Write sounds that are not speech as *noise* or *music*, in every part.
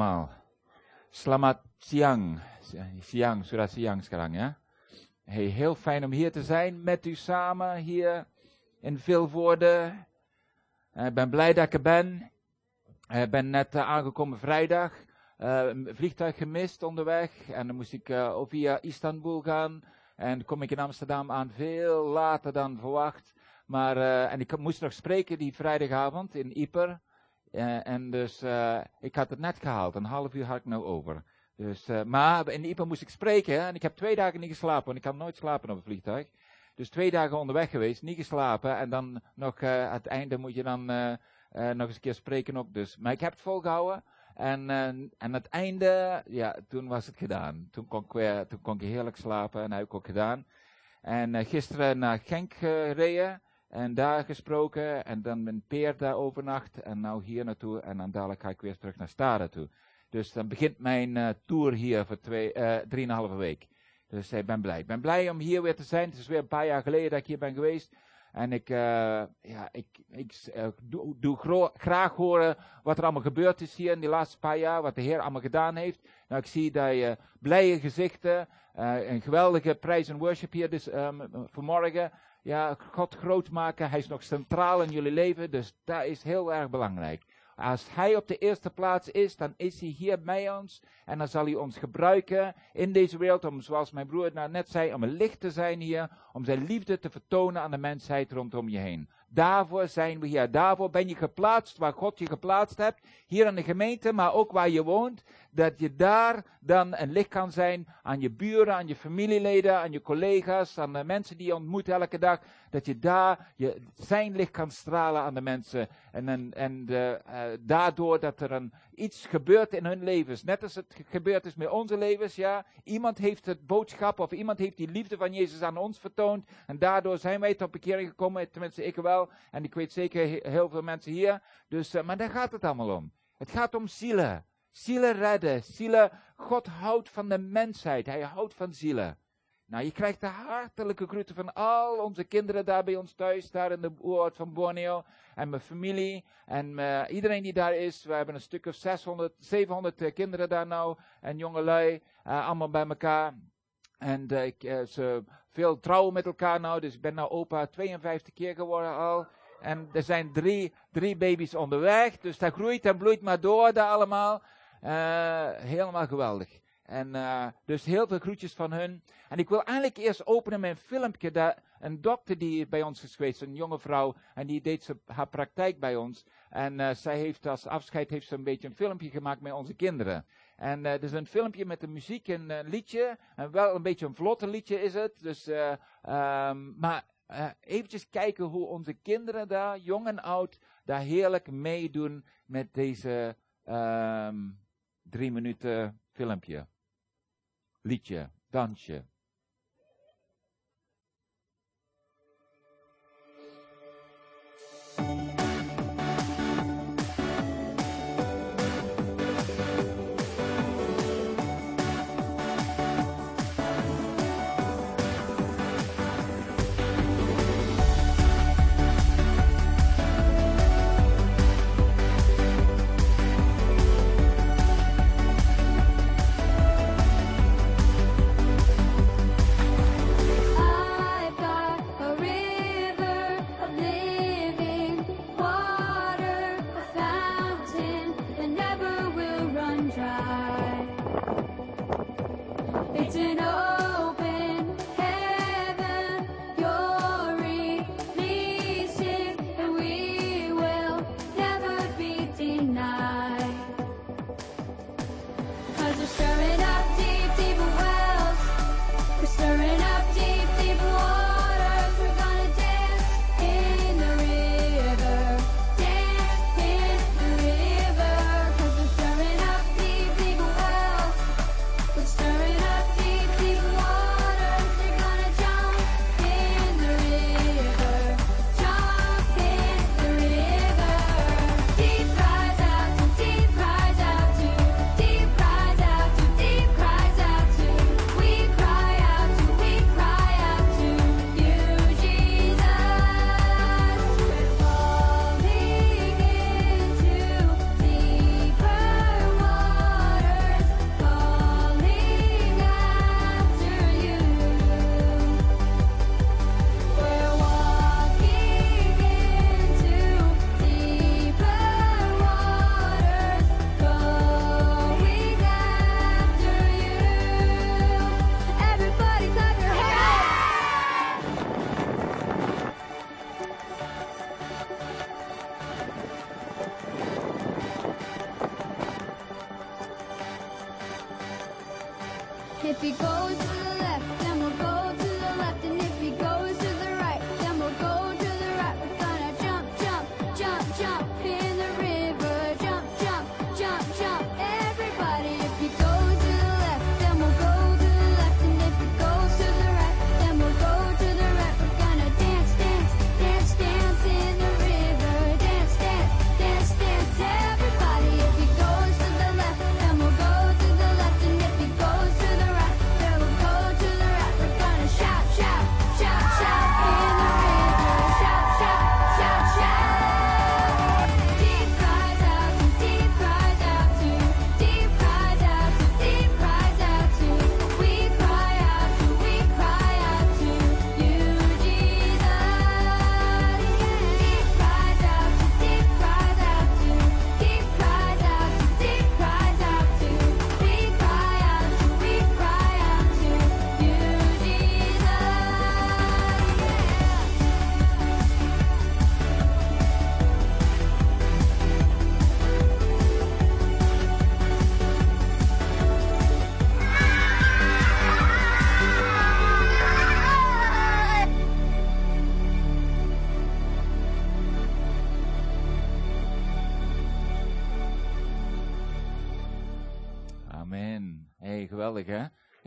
Mal. Selamat siang. Siang, sudah siang sekarang ya. Hey, heel fijn om hier te zijn met u samen hier in Vilvoorde. Eh, Ik ben blij dat ik er ben. Ik ben net eh, aangekomen vrijdag. Eh, een vliegtuig gemist onderweg. En dan moest ik eh, via Istanbul gaan. En kom ik in Amsterdam aan veel later dan verwacht. Maar, eh, en ik moest nog spreken die vrijdagavond in Ieper. Eh, en dus, eh, ik had het net gehaald. Een half uur had ik nou over. Dus, eh, maar in Ieper moest ik spreken. En ik heb twee dagen niet geslapen. Want ik kan nooit slapen op een vliegtuig. Dus twee dagen onderweg geweest, niet geslapen. En dan nog, aan het einde moet je dan nog eens een keer spreken ook. Dus. Maar ik heb het volgehouden. En, en het einde, ja, toen was het gedaan. Toen kon ik, weer, toen kon ik heerlijk slapen. En heb ik ook gedaan. En gisteren naar Genk gereden. En daar gesproken. En dan met Peer daar overnacht. En nou hier naartoe. En dan dadelijk ga ik weer terug naar Stade toe. Dus dan begint mijn eh, tour hier voor twee, eh, drieënhalve week. Dus ik ben blij. Ik ben blij om hier weer te zijn. Het is weer een paar jaar geleden dat ik hier ben geweest. En ik, eh, ja, ik, ik eh, doe, graag horen wat er allemaal gebeurd is hier in die laatste paar jaar. Wat de Heer allemaal gedaan heeft. Nou, ik zie dat je blije gezichten. een geweldige prijs en worship hier dus, ehm, vanmorgen. Ja, God groot maken. Hij is nog centraal in jullie leven. Dus dat is heel erg belangrijk. Als hij op de eerste plaats is, dan is hij hier bij ons. En dan zal hij ons gebruiken in deze wereld om, zoals mijn broer nou net zei, om een licht te zijn hier. Om zijn liefde te vertonen aan de mensheid rondom je heen. Daarvoor zijn we hier. Daarvoor ben je geplaatst waar God je geplaatst hebt. Hier in de gemeente, maar ook waar je woont. Dat je daar dan een licht kan zijn aan je buren, aan je familieleden, aan je collega's, aan de mensen die je ontmoet elke dag. Dat je daar je, zijn licht kan stralen aan de mensen. En, en, en de, eh, daardoor dat er een, iets gebeurt in hun levens. Net als het ge- gebeurd is met onze levens, ja. Iemand heeft het boodschap of iemand heeft die liefde van Jezus aan ons vertoond. En daardoor zijn wij tot bekering gekomen, tenminste ik wel. En ik weet zeker he- heel veel mensen hier. Dus, eh, maar daar gaat het allemaal om. Het gaat om zielen. Zielen redden. Zielen. God houdt van de mensheid. Hij houdt van zielen. Nou, je krijgt de hartelijke groeten van al onze kinderen daar bij ons thuis, daar in de oord van Borneo. En mijn familie en eh, iedereen die daar is. We hebben een stuk of 600, 700 eh, kinderen daar nou. En jongelui, allemaal bij elkaar. En eh, ze veel trouwen met elkaar nou. Dus ik ben nou opa 52 keer geworden al. En er zijn drie, drie baby's onderweg. Dus dat groeit en bloeit maar door daar allemaal. Eh, helemaal geweldig. En eh, dus heel veel groetjes van hun. En ik wil eigenlijk eerst openen een filmpje. Dat een dokter die bij ons is geweest, een jonge vrouw. En die deed ze, haar praktijk bij ons. En zij heeft als afscheid heeft ze een beetje een filmpje gemaakt met onze kinderen. En uh, is een filmpje met de muziek en een liedje. En wel een beetje een vlotte liedje is het. Dus, uh, maar uh, eventjes kijken hoe onze kinderen daar, jong en oud, daar heerlijk meedoen met deze um, drie minuten filmpje. Liedje, dansje.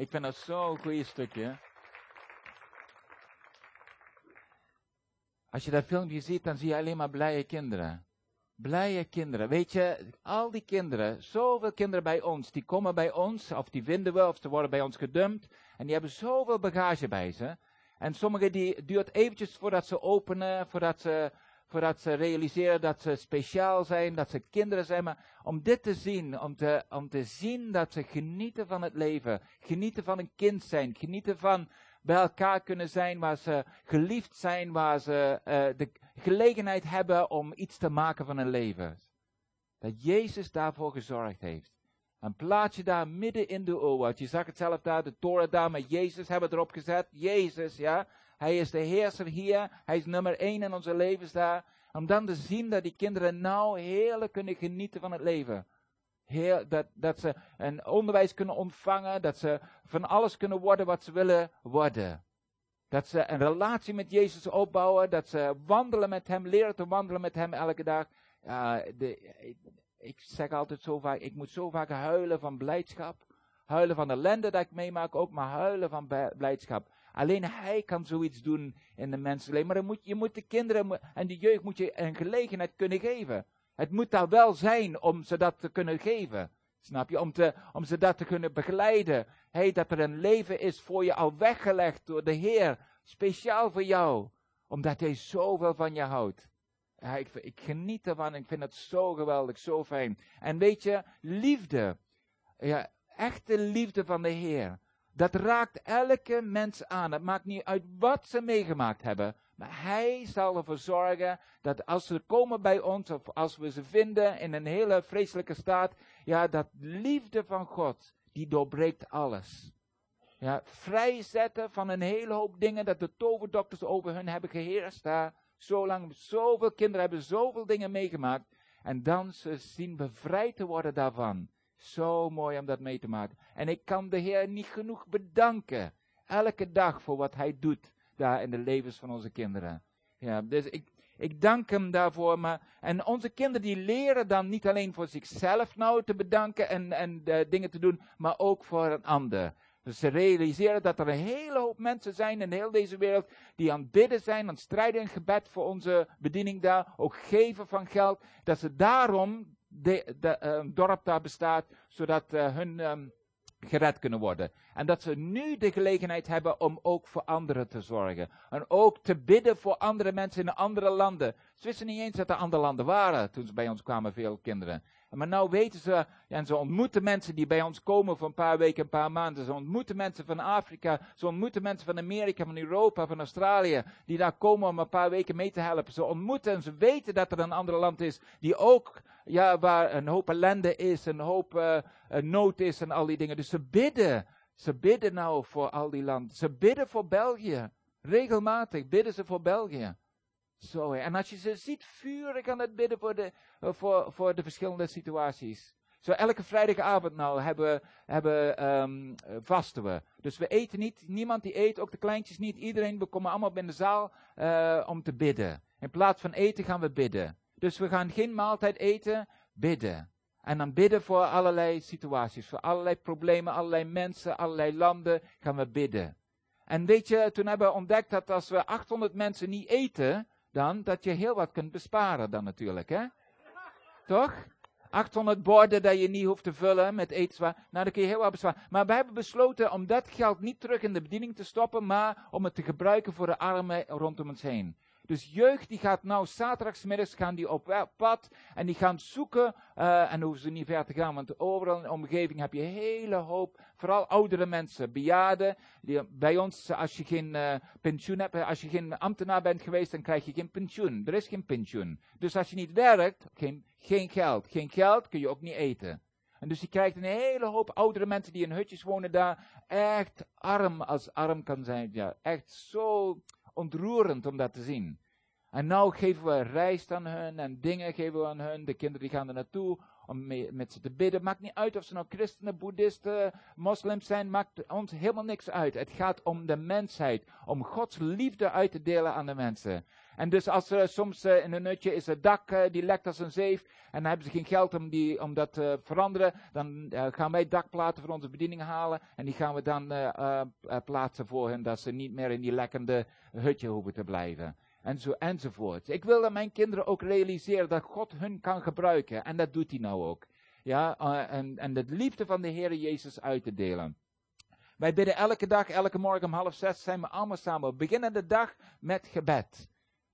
Ik vind dat zo'n goeie stukje. Als je dat filmpje ziet, dan zie je alleen maar blije kinderen. Blije kinderen. Weet je, al die kinderen, zoveel kinderen bij ons, die komen bij ons, of die vinden we, of ze worden bij ons gedumpt. En die hebben zoveel bagage bij ze. En sommige die duurt eventjes voordat ze openen, voordat ze, voordat ze realiseren dat ze speciaal zijn, dat ze kinderen zijn. Maar om dit te zien, om te, om te zien dat ze genieten van het leven, genieten van een kind zijn, genieten van bij elkaar kunnen zijn, waar ze geliefd zijn, waar ze eh, de gelegenheid hebben om iets te maken van hun leven. Dat Jezus daarvoor gezorgd heeft. Een plaatje daar midden in de oerwoud. Je zag het zelf daar, de toren daar met Jezus hebben erop gezet. Jezus, ja. Hij is de heerser hier. Hij is nummer één in onze levens daar. Om dan te zien dat die kinderen nou heerlijk kunnen genieten van het leven. Dat, dat ze een onderwijs kunnen ontvangen. Dat ze van alles kunnen worden wat ze willen worden. Dat ze een relatie met Jezus opbouwen. Dat ze wandelen met Hem, leren te wandelen met Hem elke dag. De, ik, ik zeg altijd zo vaak, ik moet zo vaak huilen van blijdschap. Huilen van de ellende dat ik meemaak ook, maar huilen van blijdschap. Alleen Hij kan zoiets doen in de mensenleven. Maar moet, je moet de kinderen en de jeugd moet je een gelegenheid kunnen geven. Het moet daar wel zijn om ze dat te kunnen geven. Snap je? Om, te, om ze dat te kunnen begeleiden. Dat er een leven is voor je al weggelegd door de Heer. Speciaal voor jou. Omdat Hij zoveel van je houdt. Ja, ik, ik geniet ervan. Ik vind het zo geweldig, zo fijn. En weet je, liefde. Ja, echte liefde van de Heer. Dat raakt elke mens aan. Het maakt niet uit wat ze meegemaakt hebben. Maar Hij zal ervoor zorgen dat als ze komen bij ons, of als we ze vinden in een hele vreselijke staat, ja, dat liefde van God, die doorbreekt alles. Ja, vrijzetten van een hele hoop dingen dat de toverdokters over hun hebben geheerst daar. Zolang, zoveel kinderen hebben zoveel dingen meegemaakt. En dan ze zien bevrijd te worden daarvan. Zo mooi om dat mee te maken. En ik kan de Heer niet genoeg bedanken. Elke dag voor wat Hij doet daar in de levens van onze kinderen. Ja, dus ik, ik dank Hem daarvoor. Maar, en onze kinderen die leren dan niet alleen voor zichzelf nou te bedanken en, en eh, dingen te doen, maar ook voor een ander. Dus ze realiseren dat er een hele hoop mensen zijn in heel deze wereld die aan het bidden zijn, aan het strijden in gebed voor onze bediening daar, ook geven van geld. Dat ze daarom de, de, eh, een dorp daar bestaat, zodat eh, hun ehm, gered kunnen worden. En dat ze nu de gelegenheid hebben om ook voor anderen te zorgen. En ook te bidden voor andere mensen in andere landen. Ze wisten niet eens dat er andere landen waren toen ze bij ons kwamen, veel kinderen. Maar nou weten ze, en ze ontmoeten mensen die bij ons komen voor een paar weken, een paar maanden. Ze ontmoeten mensen van Afrika, ze ontmoeten mensen van Amerika, van Europa, van Australië, die daar komen om een paar weken mee te helpen. Ze ontmoeten en ze weten dat er een ander land is die ook, ja, waar een hoop ellende is, een hoop eh, eh, nood is en al die dingen. Dus ze bidden, ze bidden nou voor al die landen. Ze bidden voor België. Regelmatig bidden ze voor België. Zo, en als je ze ziet vurig aan het bidden voor de, eh, voor, voor de verschillende situaties. Zo elke vrijdagavond nou hebben, hebben, ehm, eh, vasten we. Dus we eten niet, niemand die eet, ook de kleintjes niet. Iedereen, we komen allemaal in de zaal eh, om te bidden. In plaats van eten gaan we bidden. Dus we gaan geen maaltijd eten, bidden. En dan bidden voor allerlei situaties, voor allerlei problemen, allerlei mensen, allerlei landen gaan we bidden. En weet je, toen hebben we ontdekt dat als we 800 mensen niet eten, dan dat je heel wat kunt besparen dan natuurlijk, hè? Toch? 800 borden dat je niet hoeft te vullen met etenswaar. Nou, dan kun je heel wat besparen. Maar wij hebben besloten om dat geld niet terug in de bediening te stoppen, maar om het te gebruiken voor de armen rondom ons heen. Dus jeugd die gaat nou zaterdagsmiddags gaan die op pad en die gaan zoeken, eh, en hoeven ze niet ver te gaan, want overal in de omgeving heb je een hele hoop, vooral oudere mensen, bejaarden. Die, bij ons, als je geen eh, pensioen hebt, eh, als je geen ambtenaar bent geweest, dan krijg je geen pensioen. Er is geen pensioen. Dus als je niet werkt, geen, geen geld. Geen geld kun je ook niet eten. En dus je krijgt een hele hoop oudere mensen die in hutjes wonen daar, echt arm als arm kan zijn. Ja, echt zo ontroerend om dat te zien. En nou geven we rijst aan hun en dingen geven we aan hun. De kinderen die gaan er naartoe om met ze te bidden. Maakt niet uit of ze nou christenen, boeddhisten, moslims zijn. Maakt ons helemaal niks uit. Het gaat om de mensheid. Om Gods liefde uit te delen aan de mensen. En dus als er soms eh, in een nutje is het dak eh, die lekt als een zeef. En dan hebben ze geen geld om, die, om dat te veranderen. Dan eh, gaan wij dakplaten voor onze bediening halen. En die gaan we dan eh, eh, eh, plaatsen voor hen. Dat ze niet meer in die lekkende hutje hoeven te blijven. En zo enzovoort. Ik wil dat mijn kinderen ook realiseren dat God hun kan gebruiken. En dat doet hij nou ook. Ja, eh, en, en de liefde van de Heer Jezus uit te delen. Wij bidden elke dag, elke morgen om half zes zijn we allemaal samen. We beginnen de dag met gebed.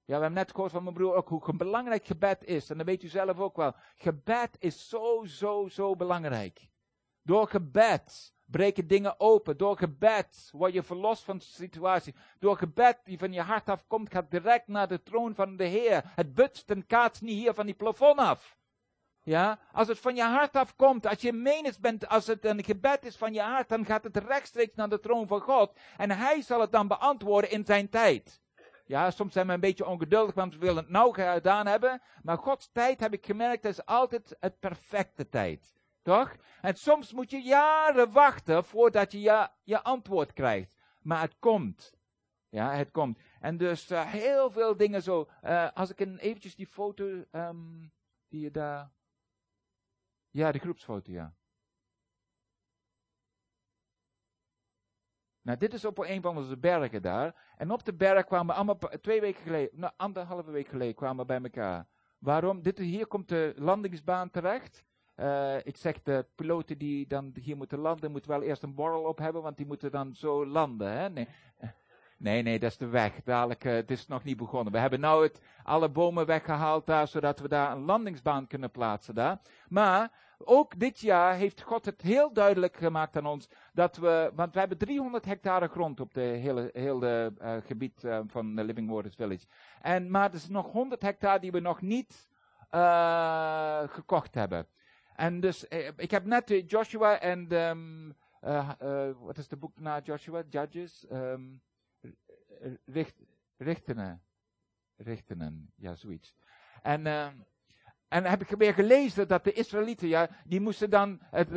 Ja, we hebben net gehoord van mijn broer ook hoe belangrijk gebed is. En dat weet u zelf ook wel. Gebed is zo, zo, zo belangrijk. Door gebed breken dingen open. Door gebed word je verlost van de situatie. Door gebed die van je hart afkomt, gaat direct naar de troon van de Heer. Het butst en kaatst niet hier van die plafond af. Ja, als het van je hart afkomt, als je menens bent, als het een gebed is van je hart, dan gaat het rechtstreeks naar de troon van God. En hij zal het dan beantwoorden in zijn tijd. Ja, soms zijn we een beetje ongeduldig, want we willen het nou gedaan hebben. Maar Gods tijd, heb ik gemerkt, is altijd het perfecte tijd. En soms moet je jaren wachten voordat je je, antwoord krijgt. Maar het komt. Ja, het komt. En dus eh, heel veel dingen zo. Eh, als ik een, eventjes die foto, ehm, die je daar... Ja, de groepsfoto, ja. Nou, dit is op een van onze bergen daar. En op de berg kwamen we allemaal, twee weken geleden, nou, anderhalve week geleden kwamen we bij elkaar. Waarom? Dit, hier komt de landingsbaan terecht. Eh, ik zeg, de piloten die dan hier moeten landen, moeten wel eerst een borrel op hebben, want die moeten dan zo landen. Hè? Nee. Nee, nee, dat is de weg. Dadelijk, eh, het is nog niet begonnen. We hebben nou het, alle bomen weggehaald daar, zodat we daar een landingsbaan kunnen plaatsen daar. Maar ook dit jaar heeft God het heel duidelijk gemaakt aan ons dat we, want we hebben 300 hectare grond op de hele, hele eh, gebied eh, van de Living Waters Village. En, maar er is nog 100 hectare die we nog niet eh, gekocht hebben. En dus, eh, ik heb net eh, Joshua en, ehm, eh, wat is de boek na Joshua? Judges? r- richt, richtenen. Richtenen, ja, zoiets. En, ehm, en heb ik weer gelezen dat de Israëlieten, ja, die moesten dan, het,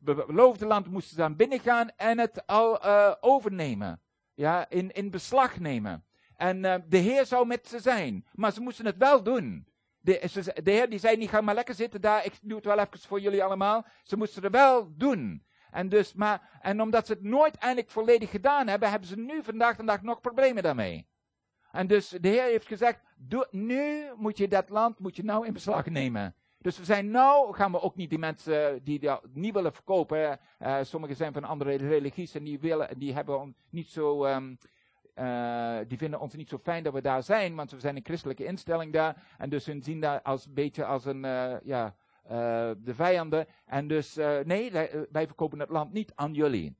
beloofde land moesten dan binnengaan en het al overnemen. Ja, in, in beslag nemen. En de Heer zou met ze zijn. Maar ze moesten het wel doen. De, ze- de Heer die zei niet, ga maar lekker zitten daar, ik doe het wel even voor jullie allemaal. Ze moesten het wel doen. En, dus, maar, en omdat ze het nooit eindelijk volledig gedaan hebben, hebben ze nu vandaag de dag nog problemen daarmee. En dus de Heer heeft gezegd, nu moet je dat land moet je nou in beslag nemen. Dus we zijn nou, gaan we ook niet die mensen die dat niet willen verkopen. eh, sommigen zijn van andere religies en die, willen, die hebben niet zo, ehm, eh, die vinden ons niet zo fijn dat we daar zijn, want we zijn een christelijke instelling daar. En dus hun zien daar als een beetje als een, eh, ja, eh, de vijanden. En dus, nee, wij, wij verkopen het land niet aan jullie.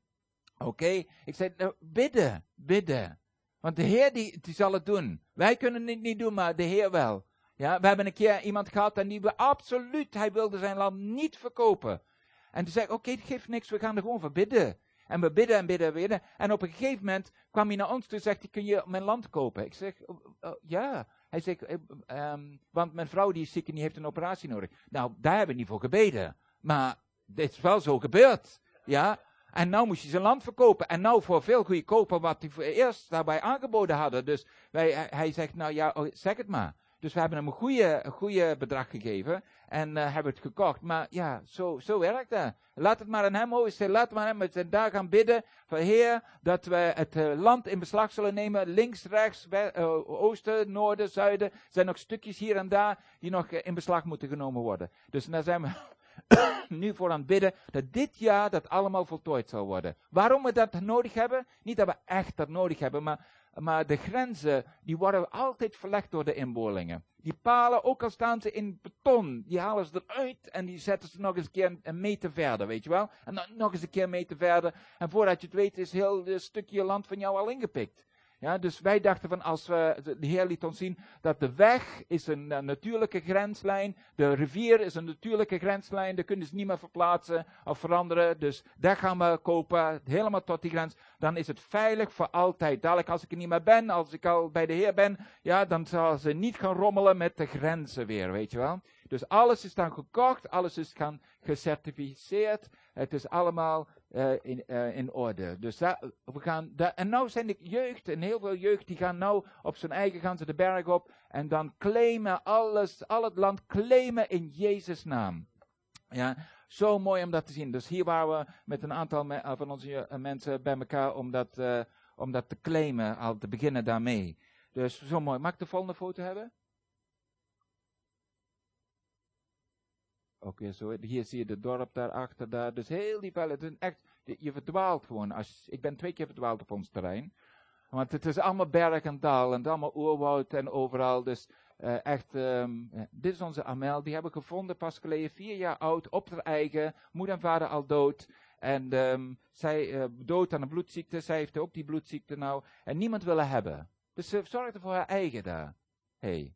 Oké? Ik zei, nou, bidden, bidden. Want de Heer die, die zal het doen. Wij kunnen het niet doen, maar de Heer wel. Ja, we hebben een keer iemand gehad en die we absoluut, hij wilde zijn land niet verkopen. En toen zei ik, oké, het geeft niks, we gaan er gewoon voor bidden. En we bidden en bidden en bidden. En op een gegeven moment kwam hij naar ons toe en zegt hij, kun je mijn land kopen? Ik zeg, "Oh, oh, ja. Hij zegt, eh, ehm, want mijn vrouw die is ziek en die heeft een operatie nodig. Nou, daar hebben we niet voor gebeden. Maar dit is wel zo gebeurd. Ja. En nou moest je zijn land verkopen. En nou voor veel goedkoper wat die eerst daarbij aangeboden hadden. Dus wij, hij, hij zegt, nou ja, oh, zeg het maar. Dus we hebben hem een goede, goede bedrag gegeven. En eh, hebben het gekocht. Maar ja, zo, zo werkt dat. Laat het maar aan hem over. Laat maar hem met daar gaan bidden. Van Heer, dat we het eh, land in beslag zullen nemen. Links, rechts, eh, oosten, noorden, zuiden. Er zijn nog stukjes hier en daar die nog in beslag moeten genomen worden. Dus daar zijn we *coughs* nu voor aan het bidden dat dit jaar dat allemaal voltooid zal worden. Waarom we dat nodig hebben? Niet dat we echt dat nodig hebben, maar, maar de grenzen die worden altijd verlegd door de inboorlingen. Die palen, ook al staan ze in beton, die halen ze eruit en die zetten ze nog eens een keer een, een meter verder, weet je wel? En dan nog eens een keer een meter verder. En voordat je het weet is heel het stukje land van jou al ingepikt. Ja, dus wij dachten van als we, de Heer liet ons zien dat de weg is een eh, natuurlijke grenslijn, de rivier is een natuurlijke grenslijn, daar kunnen ze niet meer verplaatsen of veranderen. Dus daar gaan we kopen, helemaal tot die grens. Dan is het veilig voor altijd. Dadelijk als ik er niet meer ben, als ik al bij de Heer ben, ja, dan zal ze niet gaan rommelen met de grenzen weer, weet je wel. Dus alles is dan gekocht, alles is gaan gecertificeerd. Het is allemaal eh, in, eh, in orde. Dus we gaan, en nou zijn de jeugd, en heel veel jeugd, die gaan nou op zijn eigen, gaan ze de berg op. En dan claimen alles, al het land claimen in Jezus' naam. Ja, zo mooi om dat te zien. Dus hier waren we met een aantal eh, van onze mensen bij elkaar om dat, om dat te claimen, al te beginnen daarmee. Dus zo mooi. Mag ik de volgende foto hebben? Ook weer zo. Hier zie je het dorp daarachter, daar. Dus heel die is echt, je verdwaalt gewoon. Als, ik ben twee keer verdwaald op ons terrein. Want het is allemaal berg en dal. En allemaal oerwoud en overal. Dus eh, echt, ehm, ja, dit is onze Amel. Die hebben we gevonden pas geleden. Vier jaar oud, op haar eigen. Moeder en vader al dood. En ehm, zij eh, dood aan een bloedziekte. Zij heeft ook die bloedziekte nou. En niemand wil hebben. Dus ze zorgde voor haar eigen daar. Hey.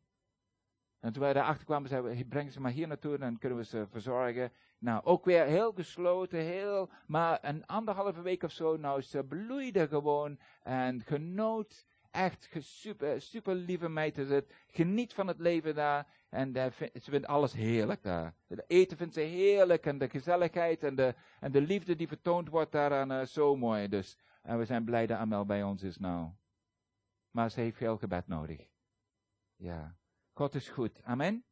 En toen wij daarachter kwamen, zeiden we, breng ze maar hier naartoe, dan kunnen we ze verzorgen. Nou, ook weer heel gesloten, heel, maar een anderhalve week of zo, nou, ze bloeide gewoon en genoot. Echt super, super lieve meid is het. Geniet van het leven daar. En ze vindt alles heerlijk daar. Het eten vindt ze heerlijk en de gezelligheid en de, en de liefde die vertoond wordt daaraan eh, zo mooi. Dus, en we zijn blij dat Amel bij ons is nou. Maar ze heeft veel gebed nodig. Ja. God is goed. Amen.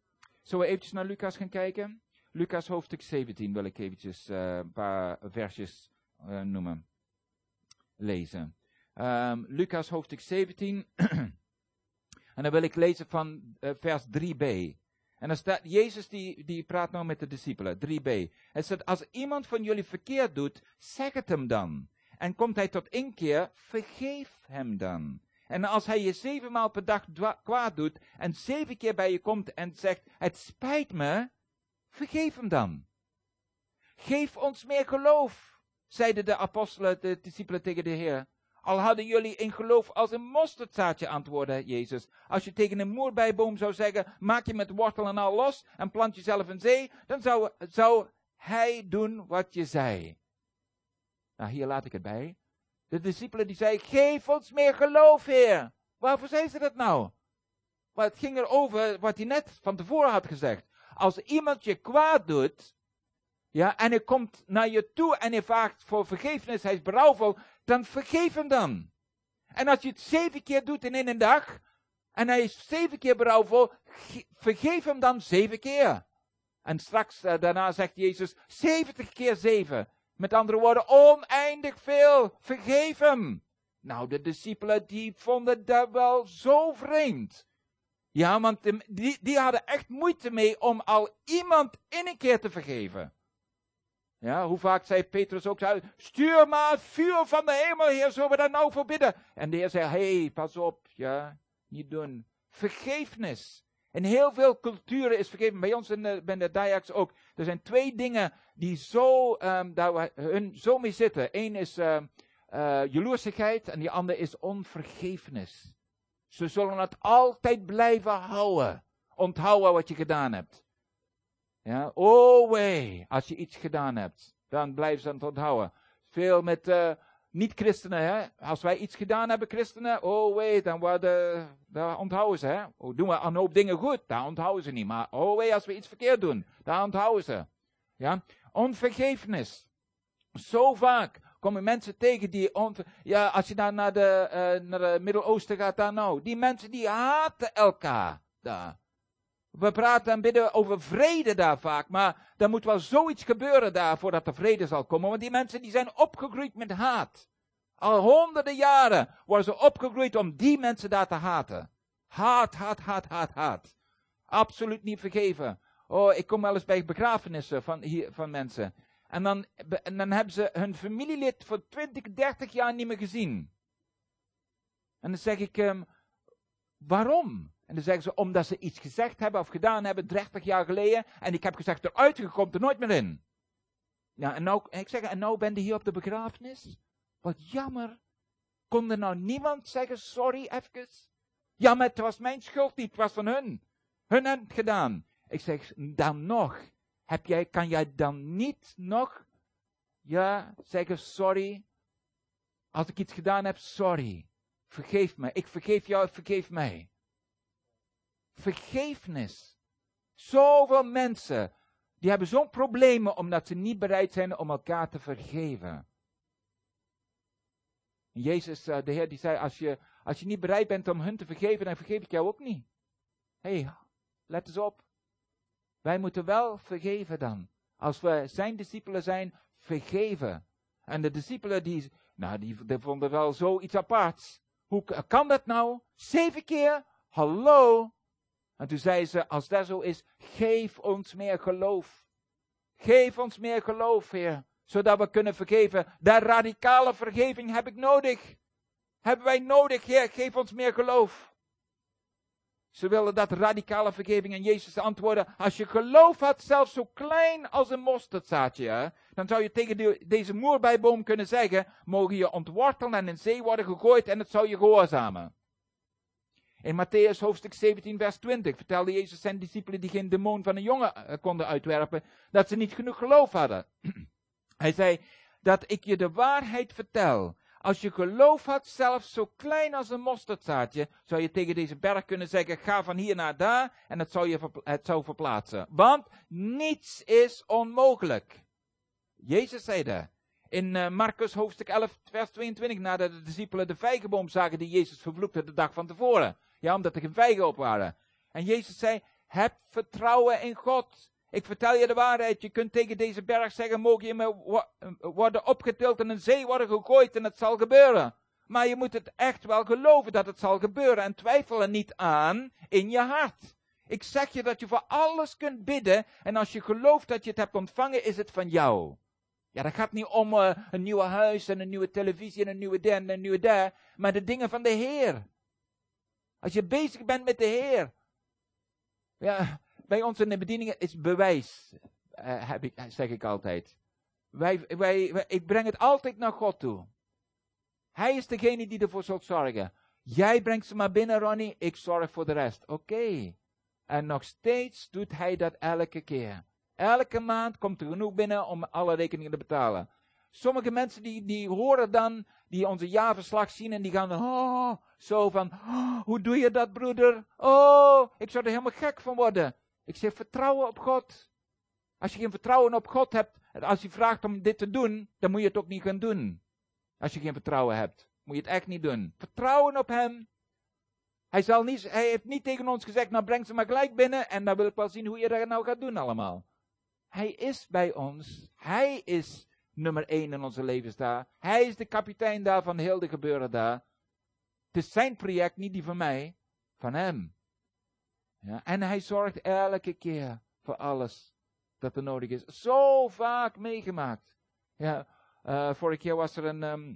Zullen we eventjes naar Lucas gaan kijken? Lucas hoofdstuk 17 wil ik eventjes eh, een paar versjes eh, noemen. Lezen. Ehm, Lucas hoofdstuk 17. *clears throat* en dan wil ik lezen van eh, vers 3b. En dan staat, Jezus die, die praat nou met de discipelen, 3b. Hij zegt, als iemand van jullie verkeerd doet, zeg het hem dan. En komt hij tot inkeer, vergeef hem dan. En als hij je zevenmaal per dag kwaad doet en zeven keer bij je komt en zegt, het spijt me, vergeef hem dan. Geef ons meer geloof, zeiden de apostelen, de discipelen tegen de Heer. Al hadden jullie in geloof als een mosterdzaadje, antwoordde Jezus. Als je tegen een moerbijboom zou zeggen, maak je met wortel en al los en plant jezelf in zee, dan zou, zou hij doen wat je zei. Nou, hier laat ik het bij. De discipelen die zeiden, geef ons meer geloof, Heer. Waarvoor zei ze dat nou? Maar het ging erover wat hij net van tevoren had gezegd. Als iemand je kwaad doet, ja, en hij komt naar je toe en hij vraagt voor vergevenis, hij is berouwvol, dan vergeef hem dan. En als je het zeven keer doet in één dag, en hij is zeven keer berouwvol, ge- vergeef hem dan zeven keer. En straks eh, daarna zegt Jezus, zeventig keer zeven. Met andere woorden, oneindig veel. Vergeef hem. Nou, de discipelen die vonden dat wel zo vreemd. Ja, want die, die hadden echt moeite mee om al iemand in een keer te vergeven. Ja, hoe vaak zei Petrus ook, stuur maar het vuur van de hemel, Heer, zullen we daar nou voor bidden? En de Heer zei, hé, hey, pas op, ja, niet doen. Vergeefnis. In heel veel culturen is vergeven. Bij ons in de, bij de Dayaks ook. Er zijn twee dingen die zo, ehm, daar we hun zo mee zitten. Eén is eh, jaloersigheid en die andere is onvergeefnis. Ze zullen het altijd blijven houden. Onthouden wat je gedaan hebt. Ja, oh wee, als je iets gedaan hebt, dan blijven ze het onthouden. Veel met eh, niet-christenen, hè. Als wij iets gedaan hebben, christenen, oh wee, dan worden, daar onthouden ze, hè. Oh, doen we een hoop dingen goed, daar onthouden ze niet. Maar oh wee, als we iets verkeerd doen, daar onthouden ze. Ja, Onvergeefnis. Zo vaak komen mensen tegen die, ja, als je daar naar de, eh, naar de Midden-Oosten gaat, daar nou, die mensen die haten elkaar daar. We praten en bidden over vrede daar vaak, maar er moet wel zoiets gebeuren daar voordat er vrede zal komen. Want die mensen die zijn opgegroeid met haat. Al honderden jaren worden ze opgegroeid om die mensen daar te haten. Haat, haat, haat, haat, haat. Absoluut niet vergeven. Oh, ik kom wel eens bij begrafenissen van, hier, van mensen. En dan, en dan hebben ze hun familielid voor 20, 30 jaar niet meer gezien. En dan zeg ik, ehm, waarom? En dan zeggen ze, omdat ze iets gezegd hebben of gedaan hebben 30 jaar geleden. En ik heb gezegd, eruit, je komt er nooit meer in. Ja, en nou, ik zeg, en nou ben je hier op de begrafenis? Wat jammer. Kon er nou niemand zeggen, sorry, even? Ja, maar het was mijn schuld niet, het was van hun. Hun hebben het gedaan. Ik zeg, dan nog. Heb jij, kan jij dan niet nog, ja, zeggen, sorry. Als ik iets gedaan heb, sorry. Vergeef me. Ik vergeef jou, vergeef mij. Vergeefnis. Zoveel mensen, die hebben zo'n problemen omdat ze niet bereid zijn om elkaar te vergeven. En Jezus, eh, de Heer, die zei, als je, als je niet bereid bent om hun te vergeven, dan vergeef ik jou ook niet. Hé, hey, let eens op. Wij moeten wel vergeven dan. Als we zijn discipelen zijn, vergeven. En de discipelen, die, nou, die, vonden wel zoiets aparts. Hoe kan dat nou? Zeven keer? Hallo? En toen zei ze, als dat zo is, geef ons meer geloof. Geef ons meer geloof, Heer. Zodat we kunnen vergeven. De radicale vergeving heb ik nodig. Hebben wij nodig, Heer. Geef ons meer geloof. Ze willen dat radicale vergeving en Jezus antwoordde, als je geloof had, zelfs zo klein als een mosterdzaadje, dan zou je tegen de- deze moerbijboom kunnen zeggen, mogen je ontwortelen en in zee worden gegooid en het zou je gehoorzamen. In Matthäus hoofdstuk 17 vers 20 vertelde Jezus zijn discipelen die geen demon van een jongen eh, konden uitwerpen, dat ze niet genoeg geloof hadden. *clears throat* Hij zei, dat ik je de waarheid vertel. Als je geloof had, zelfs zo klein als een mosterdzaadje, zou je tegen deze berg kunnen zeggen, ga van hier naar daar, en het zou je het zou verplaatsen. Want niets is onmogelijk. Jezus zei dat. In eh, Marcus hoofdstuk 11, vers 22, nadat de discipelen de vijgenboom zagen die Jezus vervloekte de dag van tevoren. Ja, omdat er geen vijgen op waren. En Jezus zei, heb vertrouwen in God. Ik vertel je de waarheid. Je kunt tegen deze berg zeggen, mogen je me eh, worden opgetild en in zee worden gegooid en het zal gebeuren. Maar je moet het echt wel geloven dat het zal gebeuren en twijfel er niet aan in je hart. Ik zeg je dat je voor alles kunt bidden en als je gelooft dat je het hebt ontvangen, is het van jou. Ja, dat gaat niet om eh, een nieuwe huis en een nieuwe televisie en een nieuwe der en een nieuwe daar, maar de dingen van de Heer. Als je bezig bent met de Heer. Ja, bij ons in de bedieningen is bewijs, eh, heb ik, zeg ik altijd. Wij, wij, ik breng het altijd naar God toe. Hij is degene die ervoor zal zorgen. Jij brengt ze maar binnen, Ronnie, ik zorg voor de rest. Oké. En nog steeds doet hij dat elke keer. Elke maand komt er genoeg binnen om alle rekeningen te betalen. Sommige mensen die, die horen dan, die onze jaarverslag zien en die gaan dan, oh, zo van, oh, hoe doe je dat broeder? Oh, ik zou er helemaal gek van worden. Ik zeg, vertrouwen op God. Als je geen vertrouwen op God hebt, als hij vraagt om dit te doen, dan moet je het ook niet gaan doen. Als je geen vertrouwen hebt, moet je het echt niet doen. Vertrouwen op hem. Hij, zal niet, hij heeft niet tegen ons gezegd, nou breng ze maar gelijk binnen en dan wil ik wel zien hoe je dat nou gaat doen allemaal. Hij is bij ons. Hij is nummer één in onze levens daar. Hij is de kapitein daar van heel de gebeuren daar. Het is zijn project, niet die van mij, van hem. Ja, en hij zorgt elke keer voor alles dat er nodig is. Zo vaak meegemaakt. Ja, eh, vorig jaar was er een, ehm,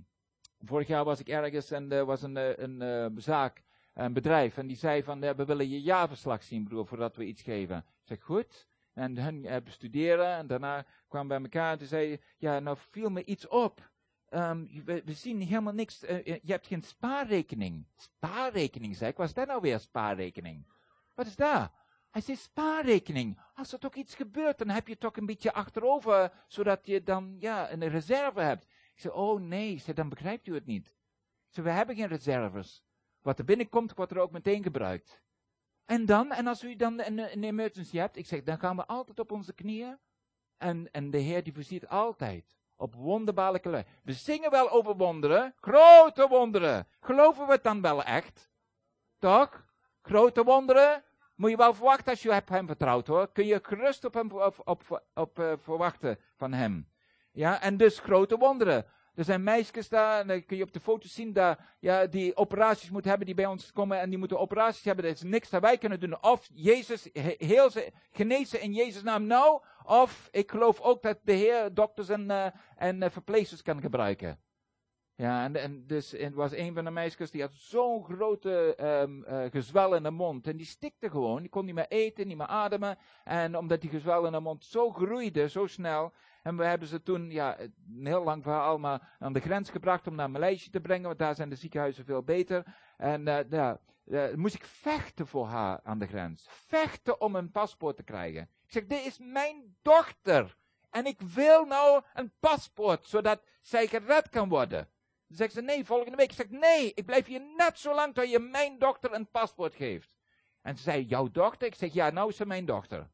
vorig jaar was ik ergens en er was een, eh, een, eh, zaak, een bedrijf, en die zei van, we willen je jaarverslag zien, broer, voordat we iets geven. Ik zeg, goed. En hun eh, bestuderen en daarna kwamen bij elkaar en zei ja, nou viel me iets op. Ehm, we, zien helemaal niks, eh, eh, je hebt geen spaarrekening. Spaarrekening, zei ik, wat is dat nou weer, spaarrekening? Wat is dat? Hij zei, spaarrekening. Als er toch iets gebeurt, dan heb je toch een beetje achterover, zodat je dan, ja, een reserve hebt. Ik zei, oh nee, zei, dan begrijpt u het niet. Ik zei, we hebben geen reserves. Wat er binnenkomt, wordt er ook meteen gebruikt. En dan, en als u dan een, een emergency hebt, ik zeg, dan gaan we altijd op onze knieën. En, en de Heer die voorziet altijd op wonderbaarlijke lui. We zingen wel over wonderen, grote wonderen. Geloven we het dan wel echt? Toch? Grote wonderen moet je wel verwachten als je hem vertrouwt hoor. Kun je gerust op hem op, op, op, eh, verwachten van hem. Ja, en dus grote wonderen. Er zijn meisjes daar, en dan kun je op de foto's zien, daar, ja, die operaties moeten hebben, die bij ons komen en die moeten operaties hebben. Er is niks dat wij kunnen doen. Of Jezus, he- heel ze, genezen in Jezus' naam nou, of ik geloof ook dat de Heer dokters en, eh, en eh, verpleegsters kan gebruiken. Ja, en, dus het was een van de meisjes die had zo'n grote eh, gezwel in de mond. En die stikte gewoon. Die kon niet meer eten, niet meer ademen. En omdat die gezwel in de mond zo groeide, zo snel. En we hebben ze toen, ja, heel lang verhaal, maar aan de grens gebracht om naar Maleisië te brengen. Want daar zijn de ziekenhuizen veel beter. En eh, ja, eh, moest ik vechten voor haar aan de grens. Vechten om een paspoort te krijgen. Ik zeg, dit is mijn dochter. En ik wil nou een paspoort, zodat zij gered kan worden. Dan zegt ze, nee, volgende week. Ik zeg, nee, ik blijf hier net zo lang tot je mijn dochter een paspoort geeft. En ze zei, jouw dochter? Ik zeg, ja, nou is ze mijn dochter.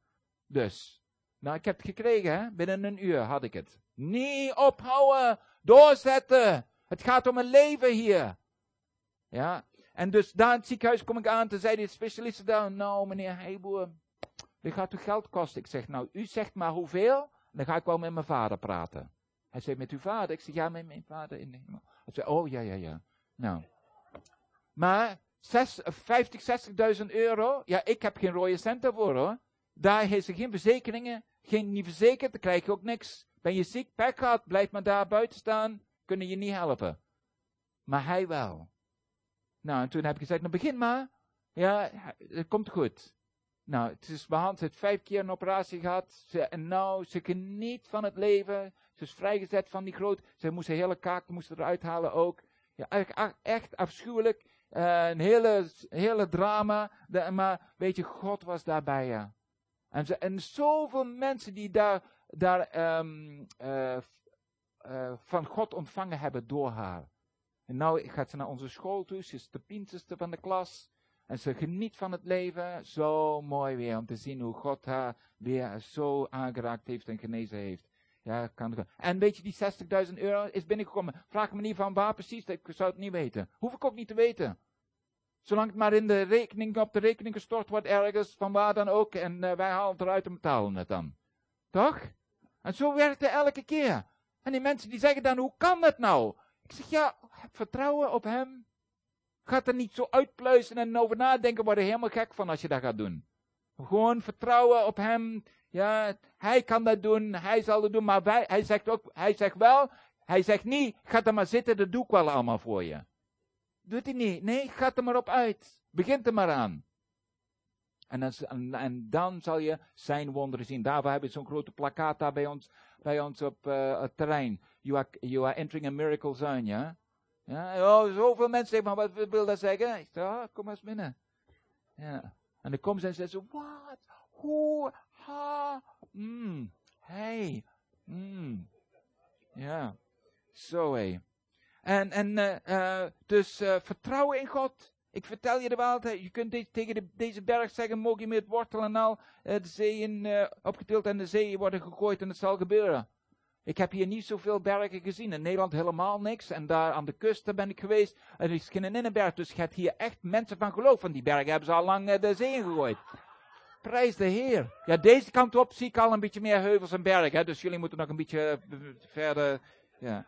Dus, nou, ik heb het gekregen, hè? Binnen een uur had ik het. Niet ophouden, doorzetten. Het gaat om een leven hier. Ja, en dus daar in het ziekenhuis kom ik aan, toen zei de specialisten daar, nou meneer Heiboer, dit gaat u geld kosten. Ik zeg, nou, u zegt maar hoeveel, dan ga ik wel met mijn vader praten. Hij zei, met uw vader? Ik zeg, ja, met mijn vader in de hemel. Hij zei, oh, ja, ja, ja. Nou. Maar, 6, 50, 60.000 euro, ja, ik heb geen rode cent daarvoor, hoor. Daar heeft ze geen verzekeringen, geen niet verzekerd, dan krijg je ook niks. Ben je ziek, pech gehad, blijf maar daar buiten staan, kunnen je niet helpen. Maar hij wel. Nou, en toen heb ik gezegd, nou begin maar. Ja, het komt goed. Nou, het is ze heeft vijf keer een operatie gehad. Ze, en nou, ze geniet van het leven. Ze is vrijgezet van die groot. Ze moest hele kaak moest eruit halen ook. Ja, echt, afschuwelijk. Eh, een hele, hele drama. Maar weet je, God was daarbij, ja. En, ze, en zoveel mensen die daar, daar ehm, eh, uh, van God ontvangen hebben door haar. En nu gaat ze naar onze school toe, ze is de pinterste van de klas. En ze geniet van het leven. Zo mooi weer om te zien hoe God haar weer zo aangeraakt heeft en genezen heeft. Ja, kan En weet je, die 60.000 euro is binnengekomen. Vraag me niet van waar precies, ik zou het niet weten. Hoef ik ook niet te weten. Zolang het maar in de rekening, op de rekening gestort wordt ergens, van waar dan ook. En uh, wij halen het eruit en betalen het dan. Toch? En zo werkt het elke keer. En die mensen die zeggen dan, hoe kan dat nou? Ik zeg, ja, vertrouwen op hem. Gaat er niet zo uitpluizen en over nadenken, word je helemaal gek van als je dat gaat doen. Gewoon vertrouwen op hem. Ja, hij kan dat doen, hij zal het doen, maar wij, hij zegt ook, hij zegt wel, hij zegt niet, ga er maar zitten, dat doe ik wel allemaal voor je. Doet hij niet. Nee, ga er maar op uit. Begint er maar aan. En dan, en, dan zal je zijn wonderen zien. Daarvoor hebben we zo'n grote plakkaat daar bij ons, bij ons op uh, het terrein. You are, you are entering a miracle zone, ja? Ja, oh, zoveel mensen zeggen, maar wat wil dat zeggen? Ik zeg, oh, kom eens binnen. Ja. En dan komen ze en zeggen ze, wat? Hoe? Ha? Mm. Hey. Mm. Ja. Zo hé. En, en uh, uh, dus uh, vertrouwen in God. Ik vertel je de waarheid. Je kunt tegen de, deze berg zeggen, mogen je met wortel en al de zee in, opgetild en de zee worden gegooid en het zal gebeuren. Ik heb hier niet zoveel bergen gezien. In Nederland helemaal niks. En daar aan de kust ben ik geweest. Er is geen innenberg. Dus je hebt hier echt mensen van geloof. Van die bergen hebben ze al lang de zee ingegooid. Prijs de Heer. Ja, deze kant op zie ik al een beetje meer heuvels en bergen. Dus jullie moeten nog een beetje verder. Ja.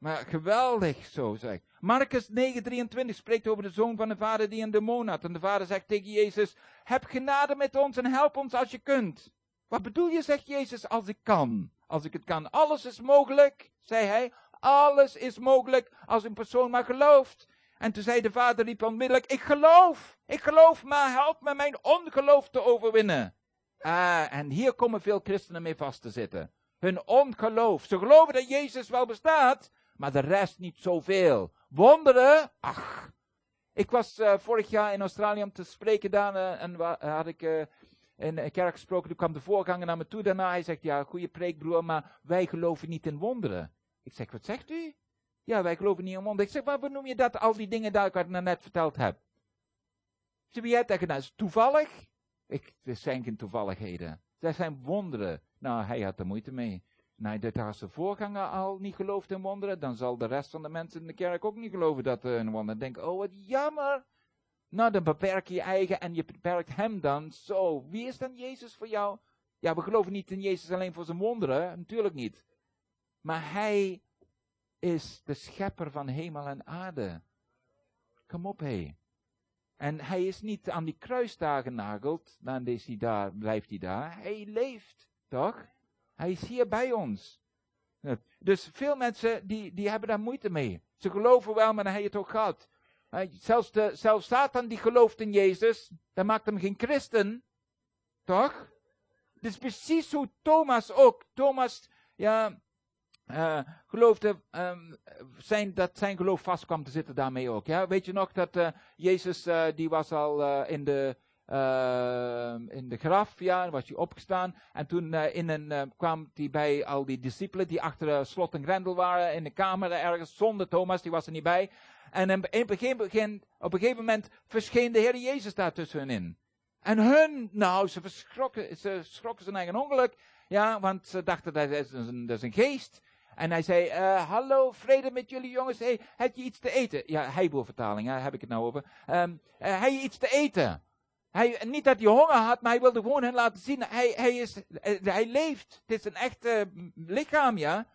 Maar geweldig zo, zeg. Marcus 9:23 spreekt over de zoon van de vader die een demon had. En de vader zegt tegen Jezus: Heb genade met ons en help ons als je kunt. Wat bedoel je, zegt Jezus, als ik kan? Als ik het kan. Alles is mogelijk, zei hij. Alles is mogelijk als een persoon maar gelooft. En toen zei de vader riep onmiddellijk, ik geloof, ik geloof, maar help me mijn ongeloof te overwinnen. Ah, en hier komen veel christenen mee vast te zitten. Hun ongeloof. Ze geloven dat Jezus wel bestaat, maar de rest niet zoveel. Wonderen? Ach. Ik was uh, vorig jaar in Australië om te spreken daar uh, en had ik in een kerk gesproken. Toen kwam de voorganger naar me toe daarna. Hij zegt, ja, goede preek broer, maar wij geloven niet in wonderen. Ik zeg, wat zegt u? Ja, wij geloven niet in wonderen. Ik zeg, waarom noem je dat, al die dingen daar ik het net verteld heb? Ze jij tegen dat is toevallig? Ik, er zijn geen toevalligheden. Dat zijn wonderen. Nou, hij had er moeite mee. Nou, als de voorganger al niet gelooft in wonderen, dan zal de rest van de mensen in de kerk ook niet geloven dat er een wonder. Denk, oh wat jammer. Nou, dan beperk je je eigen en je beperkt hem dan. Zo, wie is dan Jezus voor jou? Ja, we geloven niet in Jezus alleen voor zijn wonderen, natuurlijk niet. Maar hij is de schepper van hemel en aarde. Kom op, hé. En hij is niet aan die kruis daar genageld, dan is hij daar, blijft hij daar. Hij leeft, toch? Hij is hier bij ons. Dus veel mensen die, die hebben daar moeite mee. Ze geloven wel, maar dan heb je het ook gehad. Eh, Zelfs, de, zelfs Satan die gelooft in Jezus, dat maakt hem geen christen. Toch? Is precies hoe Thomas ook. Thomas, ja, eh, geloofde ehm, zijn, dat zijn geloof vast kwam te zitten daarmee ook. Ja? Weet je nog dat eh, Jezus, eh, die was al in, de, ehm, in de graf, ja, was hij opgestaan. En toen eh, in een, eh, kwam hij bij al die discipelen die achter eh, slot en grendel waren in de kamer ergens, zonder Thomas, die was er niet bij. En in, in begin, begin, op een gegeven moment verscheen de Heer Jezus daar tussenin. En hun, nou, ze verschrokken, ze schrokken zijn eigen ongeluk. Ja, want ze dachten dat is een, dat is een geest. En hij zei, hallo, vrede met jullie jongens. Hey, heb je iets te eten? Ja, Heiboer-vertaling, daar heb ik het nou over. Eh, heb je iets te eten? Hij, niet dat hij honger had, maar hij wilde gewoon hen laten zien. Hij, hij, is, eh, hij leeft. Het is een echt lichaam, ja.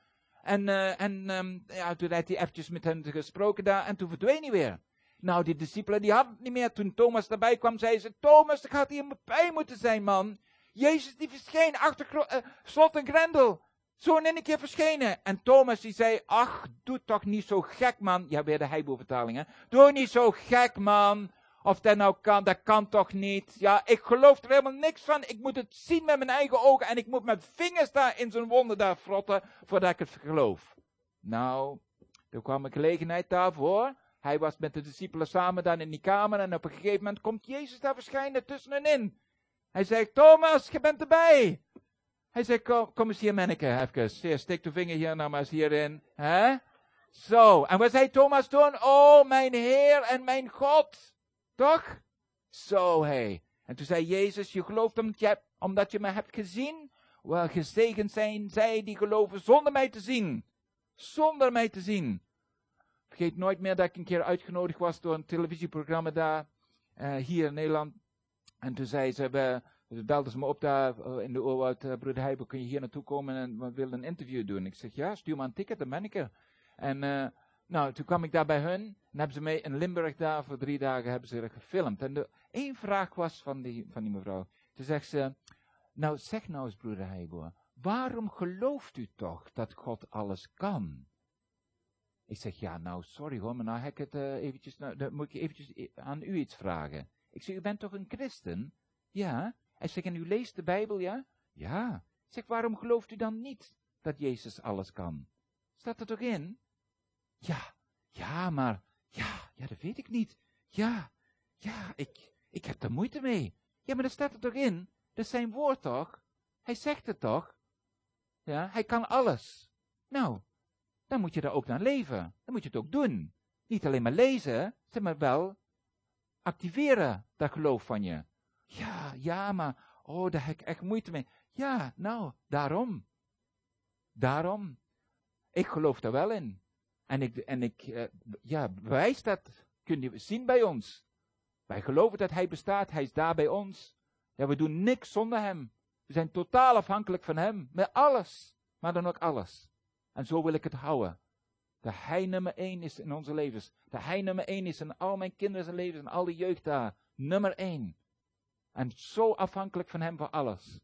En, eh, en ehm, ja, toen had hij eventjes met hen gesproken daar en toen verdween hij weer. Nou, die discipelen die hadden het niet meer. Toen Thomas erbij kwam, zei ze, Thomas, er gaat hier bij moeten zijn, man. Jezus die verscheen achter eh, slot en grendel. Zo in één keer verschenen. En Thomas die zei, ach, doe toch niet zo gek, man. Ja, weer de hè. Doe niet zo gek, man. Of dat nou kan, dat kan toch niet. Ja, ik geloof er helemaal niks van. Ik moet het zien met mijn eigen ogen. En ik moet mijn vingers daar in zijn wonden daar frotten, voordat ik het geloof. Nou, er kwam een gelegenheid daarvoor. Hij was met de discipelen samen dan in die kamer. En op een gegeven moment komt Jezus daar verschijnen tussenin. Hij zegt, Thomas, je bent erbij. Hij zegt, kom, kom eens hier, manneke, even. Hier, steek de vinger hier nou maar eens hierin. Hè? Zo, en wat zei Thomas toen? Oh, mijn Heer en mijn God. Toch? Zo, hé. En toen zei Jezus, je gelooft omdat je, omdat je me hebt gezien? Wel, gezegend zijn zij die geloven zonder mij te zien. Zonder mij te zien. Vergeet nooit meer dat ik een keer uitgenodigd was door een televisieprogramma daar, eh, hier in Nederland. En toen zei ze, we, belden ze me op daar eh, in de oorwoud, uh, broeder Heijbo, kun je hier naartoe komen en we willen een interview doen. Ik zeg, ja, stuur maar een ticket, dan ben ik er. En eh, nou, toen kwam ik daar bij hun en hebben ze mee in Limburg daar voor drie dagen hebben ze gefilmd. En de, één vraag was van die, van die mevrouw. Toen zegt ze, nou zeg nou eens broeder Heijbo, waarom gelooft u toch dat God alles kan? Ik zeg, ja, nou, sorry hoor, maar nou heb ik het uh, eventjes, nou, dan moet ik eventjes aan u iets vragen. Ik zeg, u bent toch een christen? Ja. Hij zegt, en u leest de Bijbel, ja? Ja. Ik zeg, waarom gelooft u dan niet dat Jezus alles kan? Staat er toch in? Ja. Ja, maar, ja, ja, dat weet ik niet. Ja, ja, ik, ik heb er moeite mee. Ja, maar dat staat er toch in? Dat is zijn woord toch? Hij zegt het toch? Ja, hij kan alles. Nou, dan moet je er ook naar leven. Dan moet je het ook doen. Niet alleen maar lezen, maar wel activeren, dat geloof van je. Ja, ja, maar, oh, daar heb ik echt moeite mee. Ja, nou, daarom. Daarom. Ik geloof daar wel in. En ik, en ik uh, ja, bewijs dat. Kun je zien bij ons. Wij geloven dat Hij bestaat, Hij is daar bij ons. Ja, we doen niks zonder Hem. We zijn totaal afhankelijk van Hem. Met alles. Maar dan ook alles. En zo wil ik het houden. Dat Hij nummer één is in onze levens. Dat Hij nummer één is in al mijn kinderen levens en al die jeugd daar. Nummer één. En zo afhankelijk van Hem voor alles.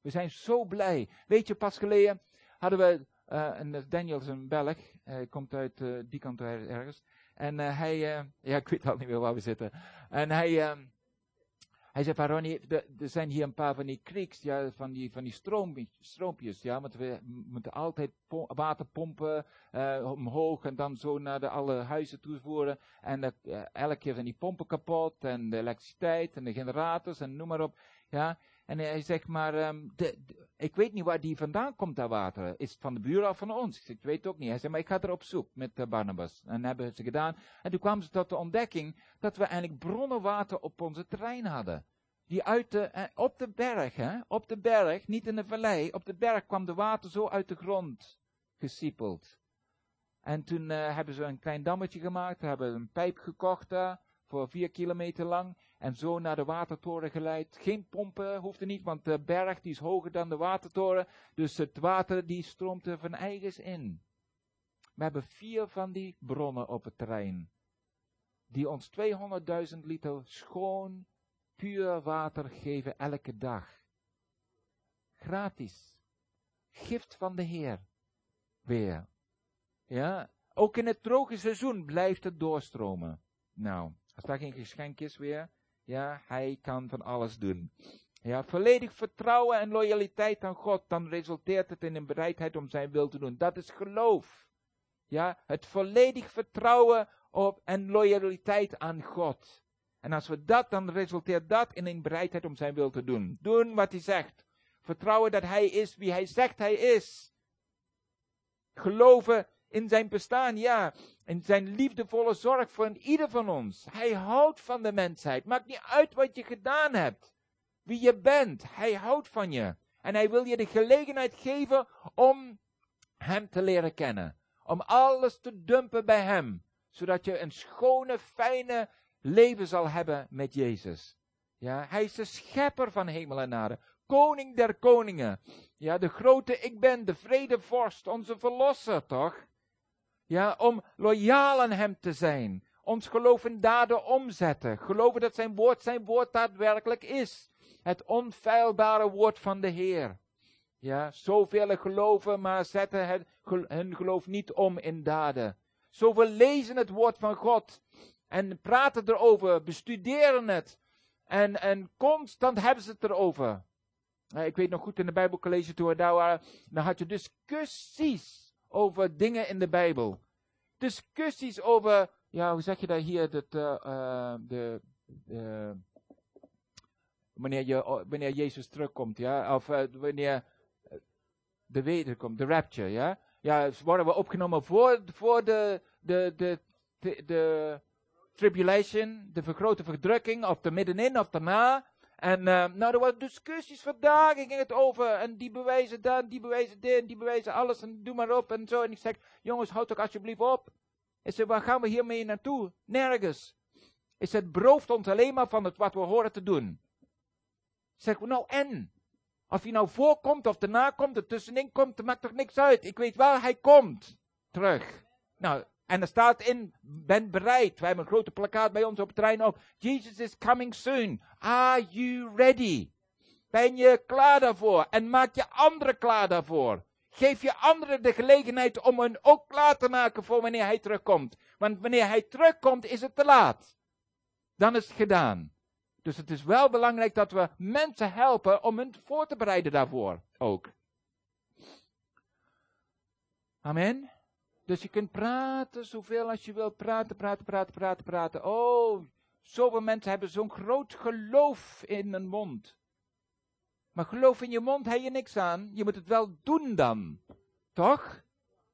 We zijn zo blij. Weet je, pas geleden hadden we, uh, en Daniel is een Belg, hij komt uit uh, die kant ergens. En hij, *laughs* ja, ik weet al niet meer waar we zitten. En hij, ehm, hij zei van Ronnie, er zijn hier een paar van die creeks, van die, van die stroompjes, ja, want we moeten altijd water pompen, omhoog en dan zo naar de alle huizen toevoeren. En elke keer zijn die pompen kapot en de elektriciteit en de generators en noem maar op, ja. En hij zegt maar, de, de, ik weet niet waar die vandaan komt, dat water. Is het van de buren of van ons? Ik, zeg, ik weet ook niet. Hij zei, maar ik ga er op zoek met uh, Barnabas. En dat hebben ze gedaan. En toen kwamen ze tot de ontdekking dat we eigenlijk bronnenwater op onze terrein hadden. Die uit de, eh, op de berg, op de berg, niet in de vallei, op de berg kwam de water zo uit de grond gesiepeld. En toen eh, hebben ze een klein dammetje gemaakt, hebben een pijp gekocht daar, voor vier kilometer lang, en zo naar de watertoren geleid. Geen pompen hoefde niet, want de berg die is hoger dan de watertoren, dus het water die stroomt er van eigens in. We hebben vier van die bronnen op het terrein, die ons 200.000 liter schoon, puur water geven elke dag. Gratis. Gift van de Heer. Weer. Ja, ook in het droge seizoen blijft het doorstromen. Nou, als daar geen geschenk is weer, ja, hij kan van alles doen. Ja, volledig vertrouwen en loyaliteit aan God, dan resulteert het in een bereidheid om zijn wil te doen. Dat is geloof. Ja, het volledig vertrouwen op en loyaliteit aan God. En als we dat, dan resulteert dat in een bereidheid om zijn wil te doen. Doen wat hij zegt. Vertrouwen dat hij is wie hij zegt hij is. Geloven in zijn bestaan, ja. In zijn liefdevolle zorg voor ieder van ons. Hij houdt van de mensheid. Maakt niet uit wat je gedaan hebt. Wie je bent. Hij houdt van je. En hij wil je de gelegenheid geven om hem te leren kennen. Om alles te dumpen bij hem. Zodat je een schone, fijne leven zal hebben met Jezus. Ja, hij is de schepper van hemel en aarde. Koning der koningen. Ja, de grote ik ben, de vredevorst, onze verlosser, toch? Ja, om loyaal aan hem te zijn. Ons geloof in daden omzetten. Geloven dat zijn woord zijn woord daadwerkelijk is. Het onfeilbare woord van de Heer. Ja, zoveel geloven, maar zetten het, hun geloof niet om in daden. Zoveel lezen het woord van God. En praten erover, bestuderen het. En, en constant hebben ze het erover. Ik weet nog goed in de Bijbelcollege toen we daar waren, dan had je discussies over dingen in de Bijbel. Discussies over, ja, hoe zeg je dat hier, dat, uh, uh, de, wanneer, je, wanneer Jezus terugkomt, ja, of uh, wanneer de wederkomt, de rapture, ja. Ja, worden we opgenomen voor, voor de, de, de, de, de tribulation, de vergrote verdrukking, of de middenin of daarna. En uh, nou, er waren discussies vandaag, ging het over. En die bewijzen dat, die bewijzen dit, die bewijzen alles. En doe maar op en zo. En ik zeg, jongens, houd toch alsjeblieft op. Ik zeg, waar gaan we hiermee naartoe? Nergens. Ik zeg, het berooft ons alleen maar van het wat we horen te doen. Ik zeg, nou en? Of hij nou voorkomt of daarna komt, er tussenin komt, maakt toch niks uit. Ik weet waar hij komt. Terug. Nou, en er staat in, ben bereid. Wij hebben een grote plakkaat bij ons op het trein ook. Jesus is coming soon. Are you ready? Ben je klaar daarvoor? En maak je anderen klaar daarvoor. Geef je anderen de gelegenheid om hen ook klaar te maken voor wanneer hij terugkomt. Want wanneer hij terugkomt is het te laat. Dan is het gedaan. Dus het is wel belangrijk dat we mensen helpen om hen voor te bereiden daarvoor ook. Amen. Dus je kunt praten zoveel als je wilt. Praten, praten, praten, praten, praten. Oh, zoveel mensen hebben zo'n groot geloof in hun mond. Maar geloof in je mond heb je niks aan. Je moet het wel doen dan. Toch?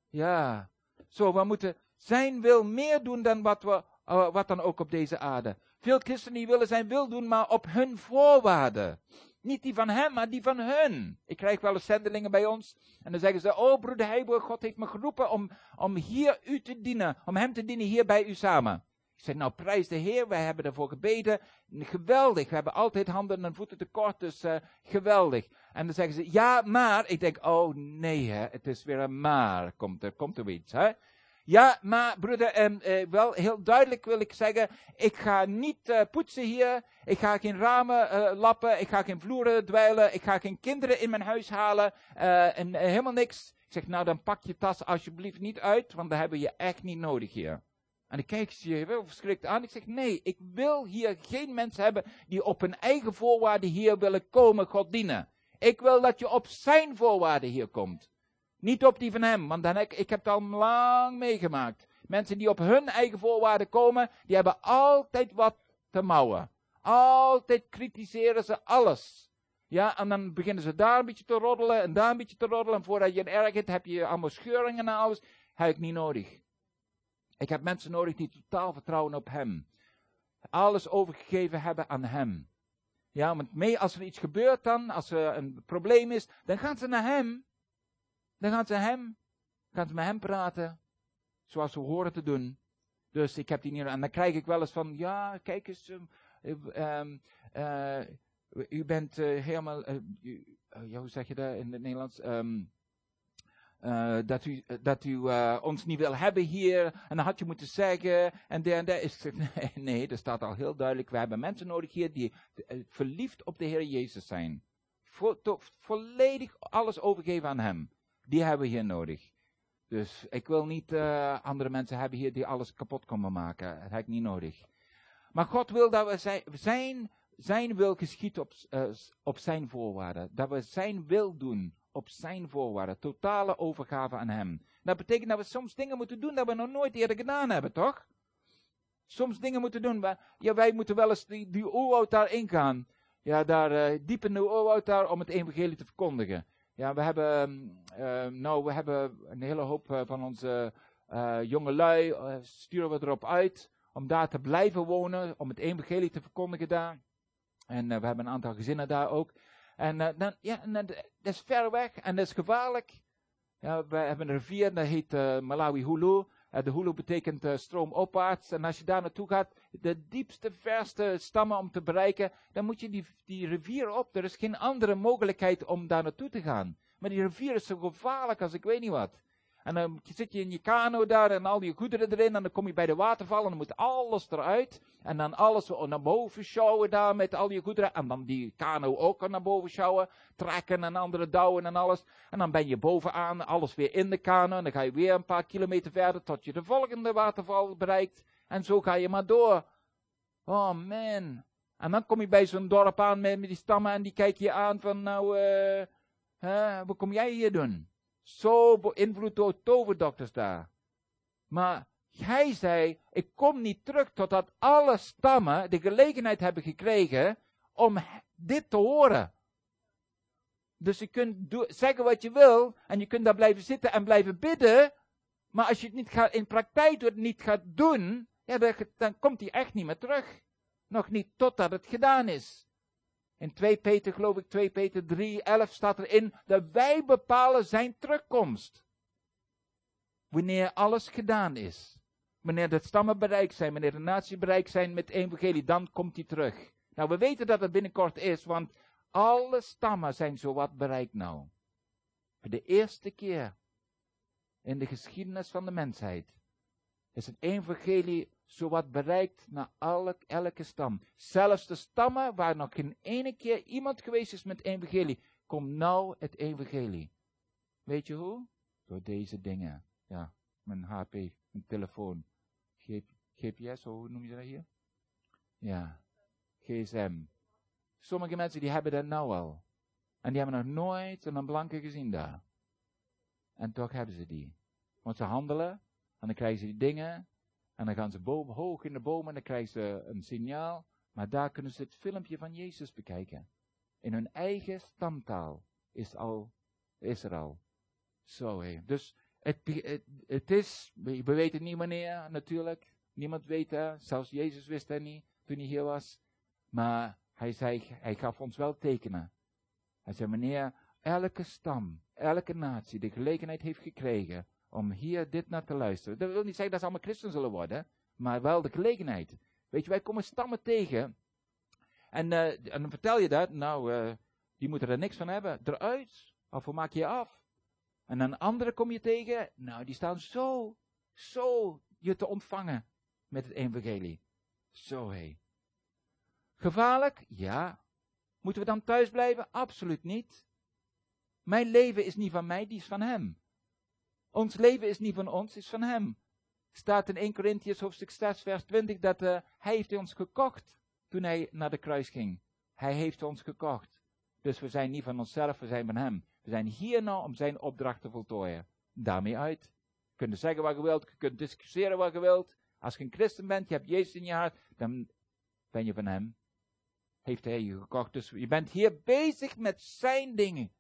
Ja. Zo, we moeten zijn wil meer doen dan wat, we, uh, wat dan ook op deze aarde. Veel christenen willen zijn wil doen, maar op hun voorwaarden. Niet die van hem, maar die van hun. Ik krijg wel eens zendelingen bij ons. En dan zeggen ze, oh broeder Heiboer, God heeft me geroepen om, om hier u te dienen. Om hem te dienen hier bij u samen. Ik zeg, nou prijs de Heer, wij hebben ervoor gebeden. Geweldig, we hebben altijd handen en voeten tekort, dus uh, geweldig. En dan zeggen ze, ja maar. Ik denk, oh nee, hè, het is weer een maar. Komt er, komt er iets, hè. Ja, maar broeder, um, uh, wel heel duidelijk wil ik zeggen, ik ga niet uh, poetsen hier, ik ga geen ramen uh, lappen, ik ga geen vloeren dweilen, ik ga geen kinderen in mijn huis halen, en helemaal niks. Ik zeg, nou dan pak je tas alsjeblieft niet uit, want dat hebben je echt niet nodig hier. En ik kijk ze je wel verschrikt aan. Ik zeg, nee, ik wil hier geen mensen hebben die op hun eigen voorwaarden hier willen komen God dienen. Ik wil dat je op zijn voorwaarden hier komt. Niet op die van hem, want dan ik, heb het al lang meegemaakt. Mensen die op hun eigen voorwaarden komen, die hebben altijd wat te mouwen. Altijd kritiseren ze alles. Ja, en dan beginnen ze daar een beetje te roddelen en daar een beetje te roddelen. En voordat je het ergert, heb je allemaal scheuringen en alles. Heb ik niet nodig. Ik heb mensen nodig die totaal vertrouwen op hem. Alles overgegeven hebben aan hem. Ja, want mee, als er iets gebeurt dan, als er een probleem is, dan gaan ze naar hem. Dan gaan ze hem, gaan ze met hem praten, zoals ze horen te doen. Dus ik heb die niet, en dan krijg ik wel eens van, ja, kijk eens, ehm, eh, ehm, eh, u bent eh, helemaal, u- ja, hoe zeg je dat in het Nederlands? Ehm, eh, dat u, dat u ons niet wil hebben hier, en dan had je moeten zeggen, en daar en daar is *laughs* nee, nee, er staat al heel duidelijk, we hebben mensen nodig hier die verliefd op de Heer Jezus zijn. Volledig alles overgeven aan Hem. Die hebben we hier nodig. Dus ik wil niet eh, andere mensen hebben hier die alles kapot komen maken. Dat heb ik niet nodig. Maar God wil dat we zijn, zijn, zijn wil geschiet op, eh, op zijn voorwaarden. Dat we zijn wil doen op zijn voorwaarden. Totale overgave aan hem. Dat betekent dat we soms dingen moeten doen dat we nog nooit eerder gedaan hebben, toch? Soms dingen moeten doen. waar- Ja, wij moeten wel eens die, die oerwoud daar ingaan. Ja, daar eh, diep in de oerwoud daar om het evangelie te verkondigen. Ja, we hebben, ehm, eh, nou, we hebben een hele hoop eh, van onze eh jonge lui, eh, sturen we erop uit om daar te blijven wonen, om het evangelie te verkondigen daar. En we hebben een aantal gezinnen daar ook. En dan, ja, dat is ver weg en dat is gevaarlijk. Ja, we hebben een rivier, dat heet Malawi Hulu. Eh, de Hulu betekent eh, stroomopwaarts. En als je daar naartoe gaat, de diepste, verste stammen om te bereiken, dan moet je die, die rivier op. Er is geen andere mogelijkheid om daar naartoe te gaan. Maar die rivier is zo gevaarlijk als ik weet niet wat. En dan zit je in je kano daar en al die goederen erin. En dan kom je bij de waterval en dan moet alles eruit. En dan alles naar boven sjouwen daar met al die goederen. En dan die kano ook naar boven sjouwen. Trekken en andere douwen en alles. En dan ben je bovenaan, alles weer in de kano. En dan ga je weer een paar kilometer verder tot je de volgende waterval bereikt. En zo ga je maar door. Oh man. En dan kom je bij zo'n dorp aan met, die stammen en die kijken je aan van nou, eh, hè, wat kom jij hier doen? Zo beïnvloed door toverdokters daar. Maar hij zei, ik kom niet terug totdat alle stammen de gelegenheid hebben gekregen om dit te horen. Dus je kunt zeggen wat je wil en je kunt daar blijven zitten en blijven bidden. Maar als je het niet gaat, in praktijk het niet gaat doen, ja, dan, dan komt hij echt niet meer terug. Nog niet totdat het gedaan is. In 2 Peter, geloof ik, 2 Peter 3, 11 staat erin dat wij bepalen zijn terugkomst. Wanneer alles gedaan is. Wanneer de stammen bereikt zijn, wanneer de natie bereikt zijn met evangelie, dan komt hij terug. Nou, we weten dat het binnenkort is, want alle stammen zijn zowat bereikt nou. Voor de eerste keer in de geschiedenis van de mensheid is het evangelie zowat bereikt naar alle, elke stam. Zelfs de stammen waar nog geen ene keer iemand geweest is met evangelie, komt nou het evangelie. Weet je hoe? Door deze dingen. Ja, mijn HP, mijn telefoon. GPS, hoe noem je dat hier? Ja, GSM. Sommige mensen die hebben dat nou al. En die hebben nog nooit een blanke gezien daar. En toch hebben ze die. Want ze handelen, en dan krijgen ze die dingen, en dan gaan ze boven, hoog in de bomen, en dan krijgen ze een signaal, maar daar kunnen ze het filmpje van Jezus bekijken. In hun eigen stamtaal is, al, is er al. Zo hé. Dus het, het, is, we we weten niet wanneer natuurlijk. Niemand weet het, zelfs Jezus wist het niet toen hij hier was. Maar hij zei, hij gaf ons wel tekenen. Hij zei, wanneer elke stam, elke natie de gelegenheid heeft gekregen om hier dit naar te luisteren. Dat wil niet zeggen dat ze allemaal christen zullen worden, maar wel de gelegenheid. Weet je, wij komen stammen tegen. En, eh, en dan vertel je dat, nou, eh, die moeten er niks van hebben. Eruit, of hoe maak je je af? En dan anderen kom je tegen, nou, die staan zo, zo je te ontvangen met het evangelie. Zo hé. Gevaarlijk? Ja. Moeten we dan thuis blijven? Absoluut niet. Mijn leven is niet van mij, die is van hem. Ons leven is niet van ons, is van hem. Staat in 1 Corinthians hoofdstuk 6 vers 20 dat uh, hij heeft ons gekocht toen hij naar de kruis ging. Hij heeft ons gekocht. Dus we zijn niet van onszelf, we zijn van hem. We zijn hier nou om zijn opdracht te voltooien. Daarmee uit. Je kunt zeggen wat je wilt, je kunt discussiëren wat je wilt. Als je een christen bent, je hebt Jezus in je hart, dan ben je van hem. Heeft hij je gekocht. Dus je bent hier bezig met zijn dingen.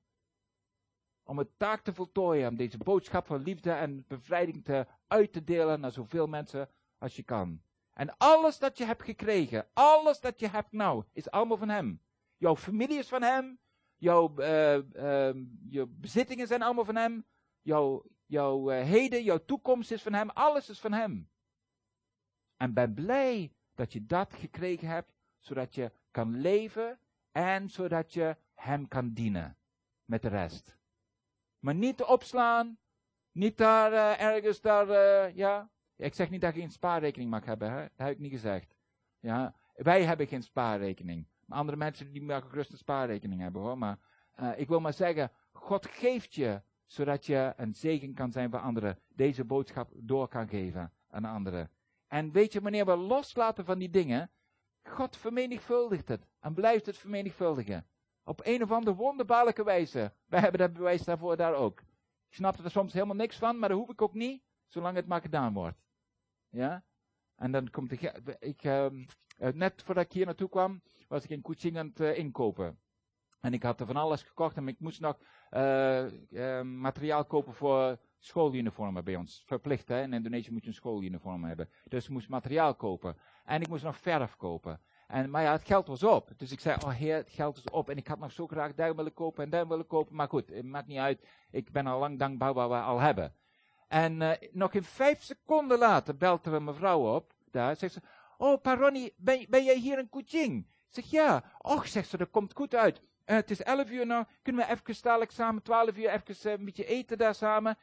Om het taak te voltooien, om deze boodschap van liefde en bevrijding te uit te delen naar zoveel mensen als je kan. En alles dat je hebt gekregen, alles dat je hebt nou, is allemaal van hem. Jouw familie is van hem. Jouw eh, ehm, je bezittingen zijn allemaal van hem. Jouw, jouw eh, heden, jouw toekomst is van hem. Alles is van hem. En ben blij dat je dat gekregen hebt, zodat je kan leven en zodat je hem kan dienen met de rest. Maar niet opslaan, niet daar eh, ergens daar, eh, ja. Ik zeg niet dat je een spaarrekening mag hebben, hè? dat heb ik niet gezegd. Ja, wij hebben geen spaarrekening. Andere mensen die mogen gerust een spaarrekening hebben hoor. Maar eh, ik wil maar zeggen, God geeft je zodat je een zegen kan zijn voor anderen. Deze boodschap door kan geven aan anderen. En weet je, wanneer we loslaten van die dingen, God vermenigvuldigt het en blijft het vermenigvuldigen. Op een of andere wonderbaarlijke wijze. Wij hebben dat bewijs daarvoor daar ook. Ik snap er soms helemaal niks van, maar dat hoef ik ook niet, zolang het maar gedaan wordt. Ja? En dan komt de, ik, ehm, eh, net voordat ik hier naartoe kwam, was ik in Kuching aan het eh, inkopen. En ik had er van alles gekocht en ik moest nog eh, eh, materiaal kopen voor schooluniformen bij ons. Verplicht hè, in Indonesië moet je een schooluniform hebben. Dus ik moest materiaal kopen. En ik moest nog verf kopen. En, maar ja, het geld was op. Dus ik zei, oh heer, het geld is op. En ik had nog zo graag daar willen kopen en daar willen kopen. Maar goed, het maakt niet uit. Ik ben al lang dankbaar wat we al hebben. En eh, nog in vijf seconden later belt er mevrouw op. Daar zegt ze, oh Paroni, ben, ben jij hier in Kuching? Ik zeg, ja. Och, zegt ze, dat komt goed uit. Eh, het is elf uur nou, kunnen we even dadelijk samen, twaalf uur, even eh, een beetje eten daar samen.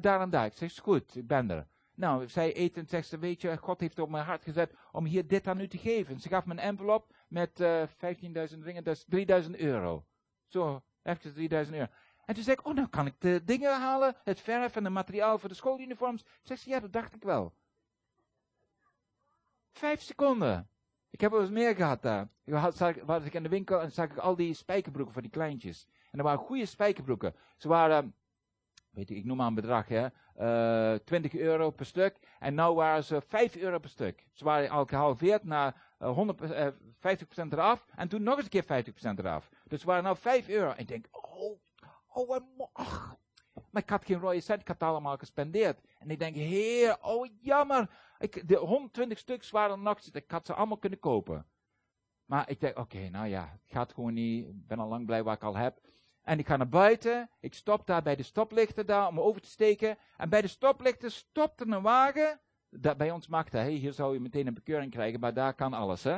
daar en daar. Ik zeg, goed, ik ben er. Nou, zij eten en zegt ze, weet je, God heeft op mijn hart gezet om hier dit aan u te geven. Ze gaf me een envelop met eh 15.000 ringen, dat is 3000 euro. Zo, even 3000 euro. En toen zei ik, oh, nou kan ik de dingen halen, het verf en het materiaal voor de schooluniforms. Zegt ze, ja, dat dacht ik wel. Vijf seconden. Ik heb wel eens meer gehad daar. Ik had, zag, was ik in de winkel en zag ik al die spijkerbroeken van die kleintjes. En dat waren goede spijkerbroeken. Ze waren, weet ik, ik noem maar een bedrag, hè. Eh 20 euro per stuk. En nu waren ze 5 euro per stuk. Ze waren al gehalveerd naar eh, 100, eh, 50% eraf. En toen nog eens een keer 50% eraf. Dus ze waren nou 5 euro. En ik denk, oh, oh, ach. Maar ik had geen rode cent, ik had allemaal gespendeerd. En ik denk, heer, oh jammer. Ik, de 120 stuks waren nog, ik had ze allemaal kunnen kopen. Maar ik denk, oké, nou ja, het gaat gewoon niet. Ik ben al lang blij wat ik al heb. En ik ga naar buiten. Ik stop daar bij de stoplichten daar om over te steken. En bij de stoplichten stopt er een wagen. Dat, bij ons mag dat, hè. hier zou je meteen een bekeuring krijgen, maar daar kan alles. Hè.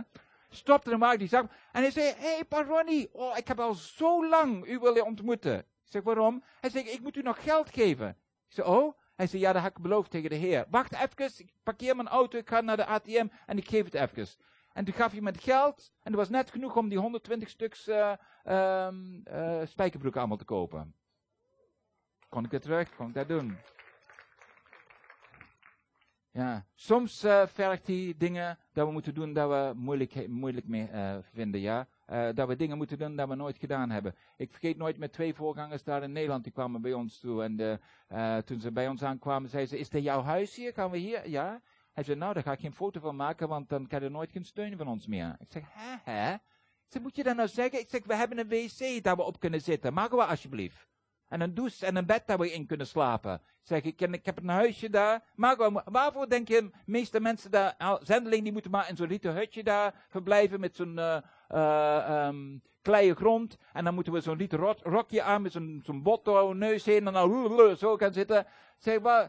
Stopt er een wagen die zag. En hij zei, hé hey, Paroni, oh, ik heb al zo lang u willen ontmoeten. Ik zeg, waarom? Hij zegt, ik moet u nog geld geven. Ik zeg, oh? Hij zei, ja, dat heb ik beloofd tegen de heer. Wacht even, ik parkeer mijn auto, ik ga naar de ATM en ik geef het even. En toen gaf hij me het geld. En er was net genoeg om die 120 stuks eh, spijkerbroeken allemaal te kopen. Kon ik het terug? Kon ik dat doen? Ja, soms eh, vergt hij dingen dat we moeten doen dat we moeilijk, moeilijk mee vinden, ja. Dat we dingen moeten doen dat we nooit gedaan hebben. Ik vergeet nooit met twee voorgangers daar in Nederland, die kwamen bij ons toe. En toen ze bij ons aankwamen, zeiden ze, is dit jouw huis hier? Gaan we hier? Ja. Hij zei, nou, daar ga ik geen foto van maken, want dan kan je nooit geen steun van ons meer. Ik zeg, hè, hè? Moet je dat nou zeggen? Ik zeg, we hebben een wc daar we op kunnen zitten. Maken we alsjeblieft. En een douche en een bed daar we in kunnen slapen. Ik zeg, ik, ik heb een huisje daar. Maken we, waarvoor denk je, de meeste mensen daar, al- zendelingen, die moeten maar in zo'n rieten hutje daar verblijven met zo'n kleie grond. En dan moeten we zo'n rot- rokje aan met zo'n zo'n botto neus heen en dan *laughs* zo gaan zitten. Ik zeg, maar,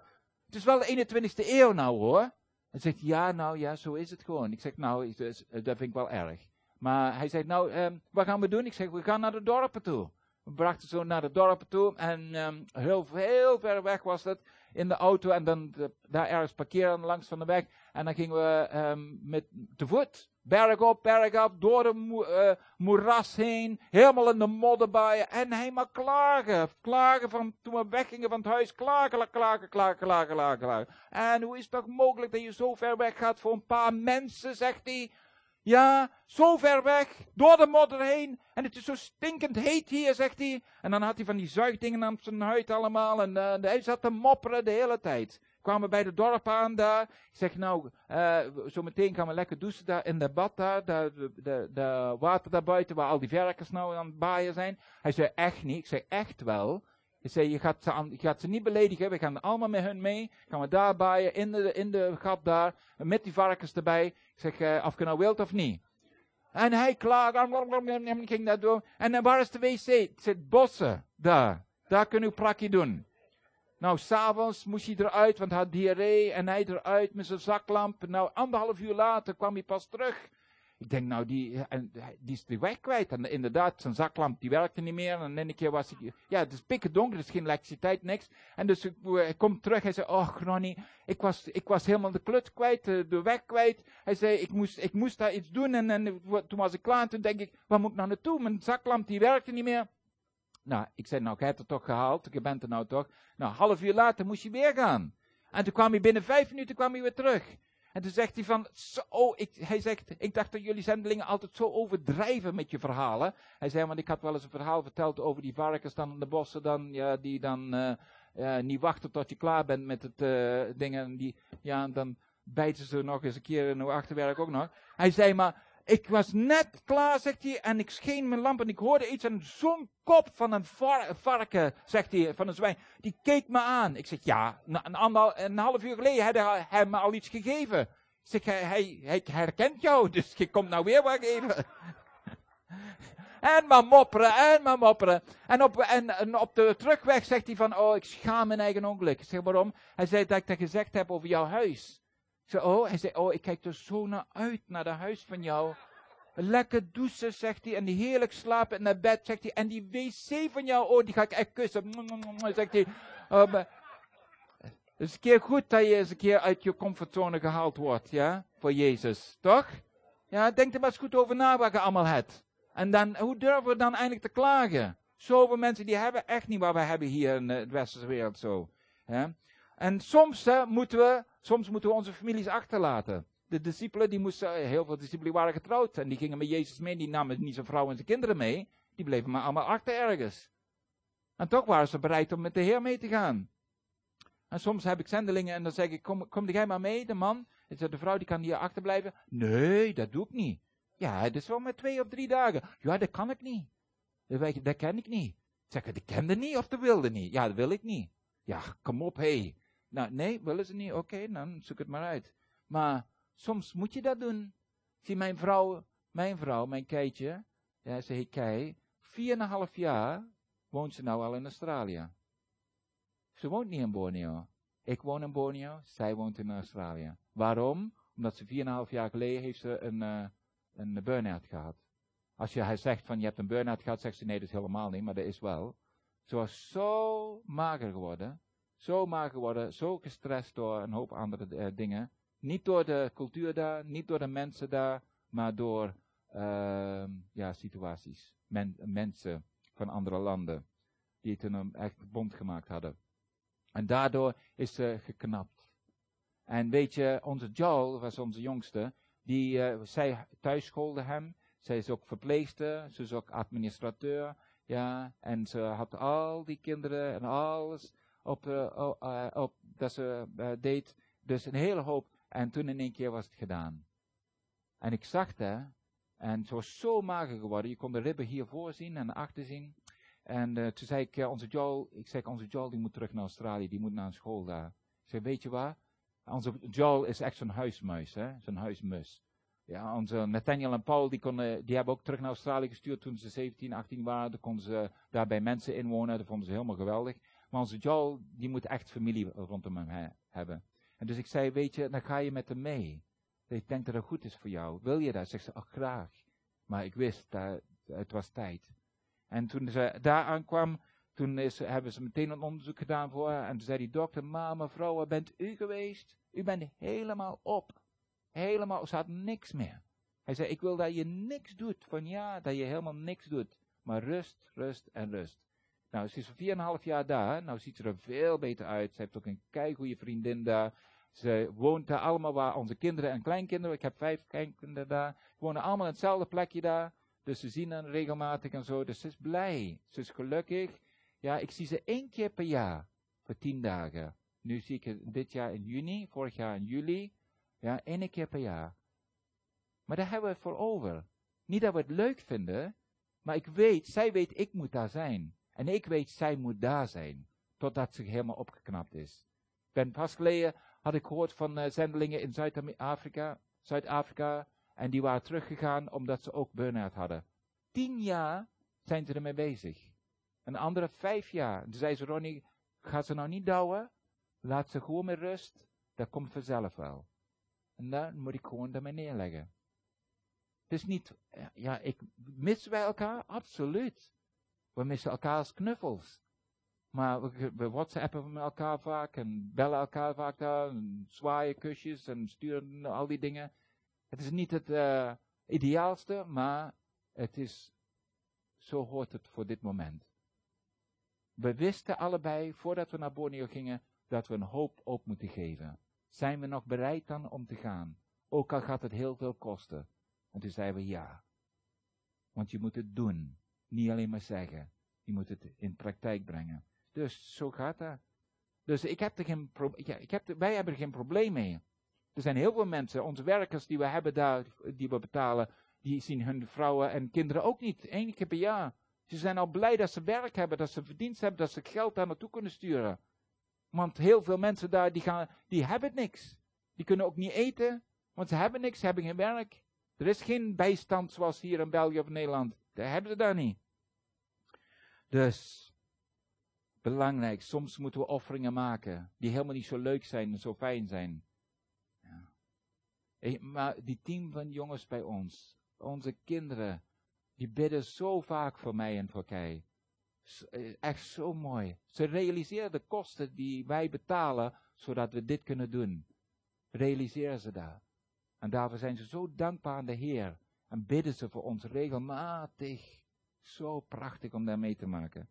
het is wel de 21ste eeuw nou hoor. Hij zegt, ja, nou ja, zo is het gewoon. Ik zeg, nou, dus, eh, dat vind ik wel erg. Maar hij zegt, nou, ehm, wat gaan we doen? Ik zeg, we gaan naar de dorpen toe. We brachten zo naar de dorpen toe en ehm, heel, heel ver weg was het in de auto en dan daar ergens parkeren langs van de weg. En dan gingen we ehm, met te voet, berg op, berg af, door de eh, moeras heen, helemaal in de modderbaaien. En helemaal klagen, klagen van toen we weggingen van het huis, klagen, klagen, klagen, klagen, klagen, klagen. En hoe is het toch mogelijk dat je zo ver weg gaat voor een paar mensen, zegt hij. Ja, zo ver weg, door de modder heen. En het is zo stinkend heet hier, zegt hij. En dan had hij van die zuigdingen aan zijn huid allemaal. En eh, hij zat te mopperen de hele tijd. Kwamen bij de dorp aan daar. Ik zeg nou, eh, zo meteen gaan we lekker douchen daar in de bad daar. De, de, de, water daar buiten waar al die verkers nou aan het baaien zijn. Hij zei echt niet. Ik zeg echt wel. Ik zei, je gaat, ze je niet beledigen. We gaan allemaal met hun mee. Gaan we daar baaien, in de, in de gat daar. Met die varkens erbij. Ik zeg, eh, of je nou wilt of niet. En hij klaagt, en ging dat door. En waar is de wc? Het zit bossen, daar. Daar kun je prakje doen. Nou, s'avonds moest hij eruit, want hij had diarree. En hij eruit met zijn zaklamp. Nou, anderhalf uur later kwam hij pas terug. Ik denk, nou, die, en, die is de weg kwijt. En inderdaad, zijn zaklamp die werkte niet meer. En een keer was ik, ja, het is pikken donker, er is geen elektriciteit, niks. En dus ik, hij komt terug, hij zei, oh, Ronnie, ik was, ik was helemaal de kluts kwijt, de, weg kwijt. Hij zei, ik moest, ik moest daar iets doen. En, en toen was ik klaar, en toen denk ik, waar moet ik nou naartoe? Mijn zaklamp die werkte niet meer. Nou, ik zei, nou, je hebt het toch gehaald, je bent er nou toch. Nou, half uur later moest hij weer gaan. En toen kwam hij binnen vijf minuten kwam hij weer terug. En toen zegt hij van, oh, ik, hij zegt, ik dacht dat jullie zendelingen altijd zo overdrijven met je verhalen. Hij zei, want ik had wel eens een verhaal verteld over die varkens dan in de bossen, dan, ja, die dan uh, niet wachten tot je klaar bent met het uh, ding. En die, ja, dan bijten ze nog eens een keer in uw achterwerk ook nog. Hij zei maar, ik was net klaar, zegt hij, en ik scheen mijn lamp en ik hoorde iets en zo'n kop van een var varken, zegt hij, van een zwijn, die keek me aan. Ik zeg, ja, een, half uur geleden had hij, me al iets gegeven. Zeg, hij, hij, herkent jou, dus je komt nou weer wat geven. *laughs* en maar mopperen, en maar mopperen. En op, en op de terugweg zegt hij van, oh, ik schaam mijn eigen ongeluk. Ik zeg, waarom? Hij zei dat ik dat gezegd heb over jouw huis. Oh, hij zei, oh, ik kijk er zo naar uit, naar het huis van jou. Lekker douchen, zegt hij, en heerlijk slapen in het bed, zegt hij. En die wc van jou, oh, die ga ik echt kussen, zegt hij. Maar, het is een keer goed dat je eens een keer uit je comfortzone gehaald wordt, ja, voor Jezus, toch? Ja, denk er maar eens goed over na wat je allemaal hebt. En dan, hoe durven we dan eigenlijk te klagen? Zoveel mensen die hebben echt niet wat we hebben hier in de westerse wereld zo. En soms moeten we, soms moeten we onze families achterlaten. De discipelen, die moesten, heel veel discipelen waren getrouwd. En die gingen met Jezus mee. Die namen niet zijn vrouw en zijn kinderen mee. Die bleven maar allemaal achter ergens. En toch waren ze bereid om met de Heer mee te gaan. En soms heb ik zendelingen en dan zeg ik, kom, kom jij maar mee, de man. En zeg, de vrouw die kan hier achterblijven. Nee, dat doe ik niet. Ja, het is wel maar twee of drie dagen. Ja, dat kan ik niet. Dat, dat ken ik niet. Zeg, dat kende niet of dat wilde niet? Ja, dat wil ik niet. Ja, kom op, hé. Hey. Nou, nee, willen ze niet? Oké, dan zoek het maar uit. Maar soms moet je dat doen. Zie, mijn vrouw, mijn vrouw, mijn Keitje, ja, ze heet Kei, vier en een half jaar woont ze nou al in Australië. Ze woont niet in Borneo. Ik woon in Borneo, zij woont in Australië. Waarom? Omdat ze vier en een half jaar geleden heeft ze een, uh, een burn-out gehad. Als je hij zegt van je hebt een burn-out gehad, zegt ze nee, dat is helemaal niet, maar dat is wel. Ze was zo mager geworden zo mager geworden, zo gestrest door een hoop andere uh, dingen. Niet door de cultuur daar, niet door de mensen daar, maar door uh, ja, situaties. Men, mensen van andere landen die toen een echt bond gemaakt hadden. En daardoor is ze geknapt. En weet je, onze Joel was onze jongste, die, uh, zij thuisschoolde hem. Zij is ook verpleegster, ze is ook administrateur. Ja, en ze had al die kinderen en alles op, uh, uh, op dat ze uh, deed. Dus een hele hoop. En toen in één keer was het gedaan. En ik zag dat. En ze was zo mager geworden. Je kon de ribben hiervoor zien en achter zien. En toen zei ik, onze Joel, ik zeg, onze Joel die moet terug naar Australië. Die moet naar een school daar. Ik zei, weet je waar? Onze Joel is echt zo'n huismuis, hè? Zo'n huismus. Ja, onze Nathaniel en Paul, die, konden, die hebben ook terug naar Australië gestuurd toen ze 17, 18 waren. Dan konden ze daar bij mensen inwonen. Dat vonden ze helemaal geweldig. Maar onze Joel, die moet echt familie rondom hem he hebben. En dus ik zei, weet je, dan ga je met hem mee. Ik denk dat het goed is voor jou. Wil je dat? Zegt ze, ach graag. Maar ik wist dat het was tijd. En toen ze daar aankwam, toen is, hebben ze meteen een onderzoek gedaan voor haar. En toen zei die dokter, maar mevrouw, waar bent u geweest? U bent helemaal op. Helemaal, ze had niks meer. Hij zei, ik wil dat je niks doet. Van ja, dat je helemaal niks doet. Maar rust, rust en rust. Nou, ze is 4,5 jaar daar. Nou ziet ze er veel beter uit. Ze heeft ook een keigoede vriendin daar. Ze woont daar allemaal waar onze kinderen en kleinkinderen, ik heb vijf kleinkinderen daar, wonen allemaal in hetzelfde plekje daar. Dus ze zien hen regelmatig en zo. Dus ze is blij. Ze is gelukkig. Ja, ik zie ze één keer per jaar. Voor tien dagen. Nu zie ik het dit jaar in juni, vorig jaar in juli. Ja, één keer per jaar. Maar daar hebben we het voor over. Niet dat we het leuk vinden, maar ik weet, zij weet, ik moet daar zijn. En ik weet, zij moet daar zijn. Totdat ze helemaal opgeknapt is. Ben pas geleden had ik gehoord van uh, zendelingen in Zuid-Afrika. Zuid-Afrika. En die waren teruggegaan omdat ze ook burn-out hadden. Tien jaar zijn ze ermee bezig. Een andere vijf jaar. Toen zei ze, Ronnie, ga ze nou niet douwen. Laat ze gewoon met rust. Dat komt vanzelf wel. En dan moet ik gewoon daarmee neerleggen. Het is niet, ja, ik, missen wij elkaar? Absoluut. We missen elkaar als knuffels. Maar we, we whatsappen met elkaar vaak en bellen elkaar vaak daar. En zwaaien kusjes en sturen al die dingen. Het is niet het uh, ideaalste, maar het is, zo hoort het voor dit moment. We wisten allebei, voordat we naar Borneo gingen, dat we een hoop op moeten geven. Zijn we nog bereid dan om te gaan? Ook al gaat het heel veel kosten. En toen zeiden we ja. Want je moet het doen. Niet alleen maar zeggen. Je moet het in praktijk brengen. Dus zo gaat dat. Dus ik heb er geen ja, ik heb wij hebben er geen probleem mee. Er zijn heel veel mensen, onze werkers die we hebben daar, die we betalen, die zien hun vrouwen en kinderen ook niet. Eén keer per jaar. Ze zijn al blij dat ze werk hebben, dat ze verdienst hebben, dat ze geld daar naartoe kunnen sturen. Want heel veel mensen daar, die, gaan, die hebben niks. Die kunnen ook niet eten, want ze hebben niks, ze hebben geen werk. Er is geen bijstand zoals hier in België of Nederland. Dat hebben ze daar niet. Dus, belangrijk, soms moeten we offeringen maken die helemaal niet zo leuk zijn en zo fijn zijn. Ja. Maar die team van jongens bij ons, onze kinderen, die bidden zo vaak voor mij en voor Kei. Echt zo mooi. Ze realiseren de kosten die wij betalen, zodat we dit kunnen doen. Realiseren ze dat. En daarvoor zijn ze zo dankbaar aan de Heer. En bidden ze voor ons regelmatig. Zo prachtig om daar mee te maken.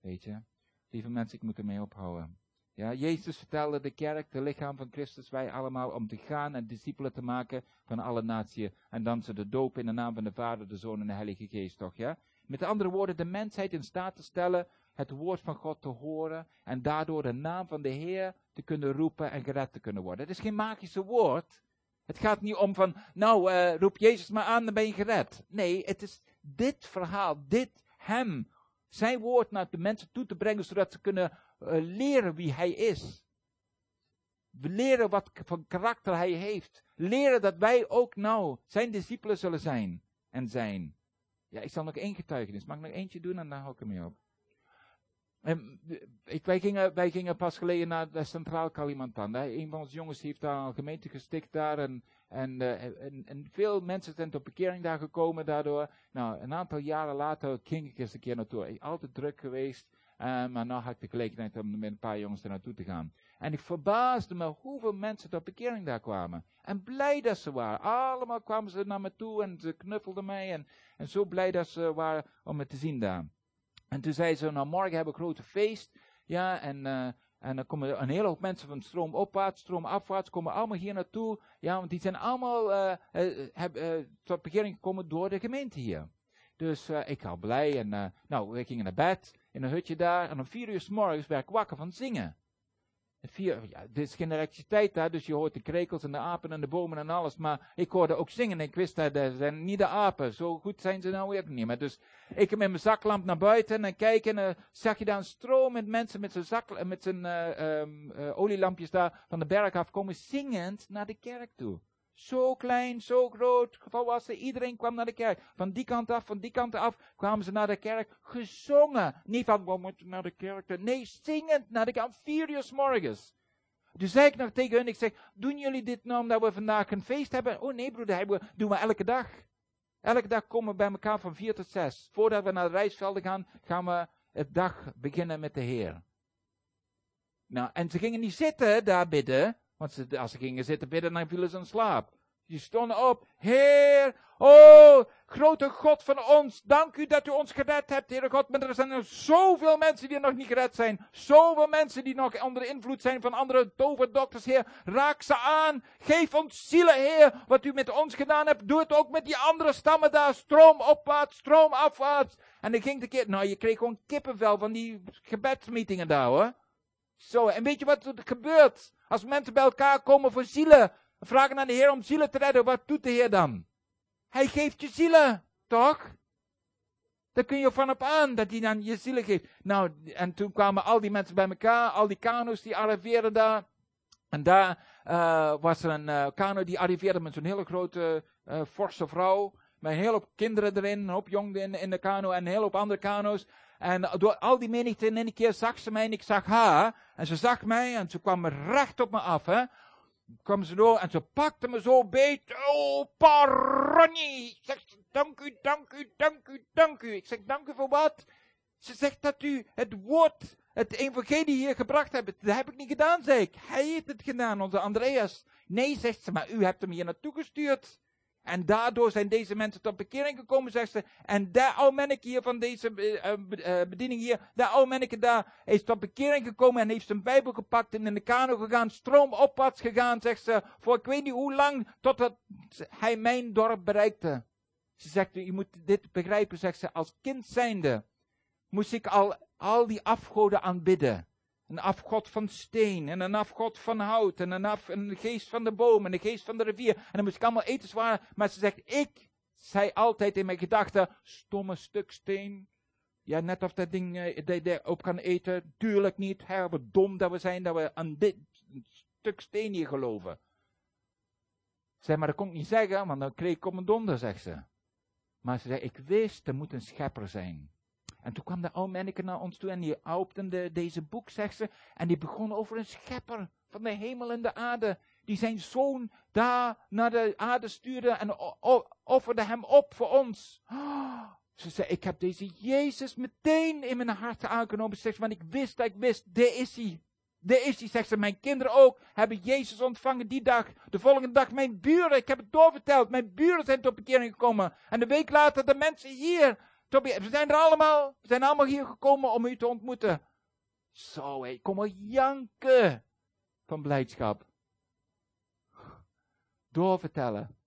Weet je? Lieve mensen, ik moet ermee ophouden. Ja, Jezus vertelde de kerk, de lichaam van Christus, wij allemaal, om te gaan en discipelen te maken van alle naties. En dan ze de doop in de naam van de Vader, de Zoon en de Heilige Geest, toch, ja? Met andere woorden, de mensheid in staat te stellen het woord van God te horen en daardoor de naam van de Heer te kunnen roepen en gered te kunnen worden. Het is geen magische woord. Het gaat niet om van, nou, uh, roep Jezus maar aan, dan ben je gered. Nee, het is dit verhaal, dit hem, zijn woord naar de mensen toe te brengen, zodat ze kunnen uh, leren wie hij is. Leren wat voor karakter hij heeft. Leren dat wij ook nou zijn discipelen zullen zijn en zijn. Ja, ik zal nog één getuigenis. Mag ik nog eentje doen en dan hou ik ermee op. En, ik, wij, gingen, wij gingen pas geleden naar de Centraal Kalimantan. Hè. Een van onze jongens heeft daar een gemeente gesticht daar. En, en, uh, en, en, veel mensen zijn tot bekering daar gekomen daardoor. Nou, een aantal jaren later ging ik eens een keer naartoe. Altijd druk geweest. Uh, maar nu had ik de gelegenheid om met een paar jongens er naartoe te gaan. En ik verbaasde me hoeveel mensen tot bekering daar kwamen. En blij dat ze waren. Allemaal kwamen ze naar me toe en ze knuffelden mij. En, en zo blij dat ze waren om me te zien daar. En toen zei ze, nou morgen hebben we een grote feest. Ja, en, uh, en dan komen een hele hoop mensen van stroomopwaarts, stroomafwaarts, komen allemaal hier naartoe. Ja, want die zijn allemaal uh, uh, tot bekering gekomen door de gemeente hier. Dus ik was blij en nou, we gingen naar bed in een hutje daar. En om vier uur s morgens werd ik wakker van zingen. Vier, ja, dit is geen elektriciteit daar, dus je hoort de krekels en de apen en de bomen en alles. Maar ik hoorde ook zingen en ik wist dat dat zijn niet de apen. Zo goed zijn ze nou ook niet meer. Dus ik met mijn zaklamp naar buiten en kijk en uh, zag je daar een stroom met mensen met zijn, zak, met zijn uh, um, uh, olielampjes daar van de berg af komen zingend naar de kerk toe. Zo klein, zo groot, volwassen, iedereen kwam naar de kerk. Van die kant af, van die kant af kwamen ze naar de kerk, gezongen. Niet van, we moeten naar de kerk. Nee, zingend naar de kerk, vier uur morgens. Dus zei ik nog tegen hun, ik zeg, doen jullie dit nou omdat we vandaag een feest hebben? Oh nee broeder, dat doen we elke dag. Elke dag komen we bij elkaar van vier tot zes. Voordat we naar de reisvelden gaan, gaan we het dag beginnen met de Heer. Nou, en ze gingen niet zitten daar bidden, want ze, als ze gingen zitten bidden, dan vielen ze in slaap. Die stonden op. Heer, oh, grote God van ons, dank u dat u ons gered hebt, Heere God. Maar er zijn zoveel mensen die nog niet gered zijn. Zoveel mensen die nog onder invloed zijn van andere toverdokters, Heer. Raak ze aan. Geef ons zielen, Heer. Wat u met ons gedaan hebt, doe het ook met die andere stammen daar. Stroom opwaarts, stroom afwaarts. En dan ging de keer, nou, je kreeg gewoon kippenvel van die gebedsmeetingen daar, hoor. Zo, en weet je wat er gebeurt? Als mensen bij elkaar komen voor zielen, vragen aan de Heer om zielen te redden, wat doet de Heer dan? Hij geeft je zielen, toch? Daar kun je van op aan dat hij dan je zielen geeft. Nou, en toen kwamen al die mensen bij elkaar, al die kano's die arriveerden daar. En daar uh, was er een uh, kano die arriveerde met zo'n hele grote eh, forse vrouw. Met een hele hoop kinderen erin, een hoop jongeren in, in de kano en een hele hoop andere kano's. En door al die menigte in een keer zag ze mij en ik zag haar. En ze zag mij en ze kwam recht op me af. Hè. Kwam ze door en ze pakte me zo beet. Oh, Paroni! Ik zeg, dank u, dank u, dank u, dank u. Ik zeg, dank u voor wat? Ze zegt dat u het woord, het evangelie hier gebracht hebt. Dat heb ik niet gedaan, zei ik. Hij heeft het gedaan, onze Andreas. Nee, zegt ze, maar u hebt hem hier naartoe gestuurd. En daardoor zijn deze mensen tot bekering gekomen, zegt ze. En daar oude manneke hier van deze uh, uh, bediening hier, daar oude manneke daar, is tot bekering gekomen en heeft zijn Bijbel gepakt en in de kano gegaan, stroomopwaarts gegaan, zegt ze, voor ik weet niet hoe lang, totdat hij mijn dorp bereikte. Ze zegt, je moet dit begrijpen, zegt ze, als kind zijnde moest ik al, al die afgoden aanbidden. Een afgod van steen en een afgod van hout en een, af, een geest van de boom en een geest van de rivier. En dan moest ik allemaal eten zwaar. Maar ze zegt, ik zei altijd in mijn gedachten, stomme stuk steen. Ja, net of dat ding uh, op kan eten. Tuurlijk niet. Hè, wat dom dat we zijn dat we aan dit stuk steen hier geloven. Zeg, maar dat kon ik niet zeggen, want dan kreeg ik op mijn donder, zegt ze. Maar ze zegt, ik wist, er moet een schepper zijn. En toen kwam de manneke naar ons toe en die opende deze boek, zegt ze. En die begon over een schepper van de hemel en de aarde. Die zijn zoon daar naar de aarde stuurde en offerde hem op voor ons. Ze zei, ik heb deze Jezus meteen in mijn hart aangenomen. Zegt, want ik wist dat ik wist, daar is hij. Daar is hij, zegt ze. Mijn kinderen ook hebben Jezus ontvangen die dag. De volgende dag mijn buren, ik heb het doorverteld. Mijn buren zijn tot bekering gekomen. En de week later de mensen hier we zijn er allemaal, we zijn allemaal hier gekomen om u te ontmoeten. Zo, hé, kom maar janken van blijdschap. Doorvertellen.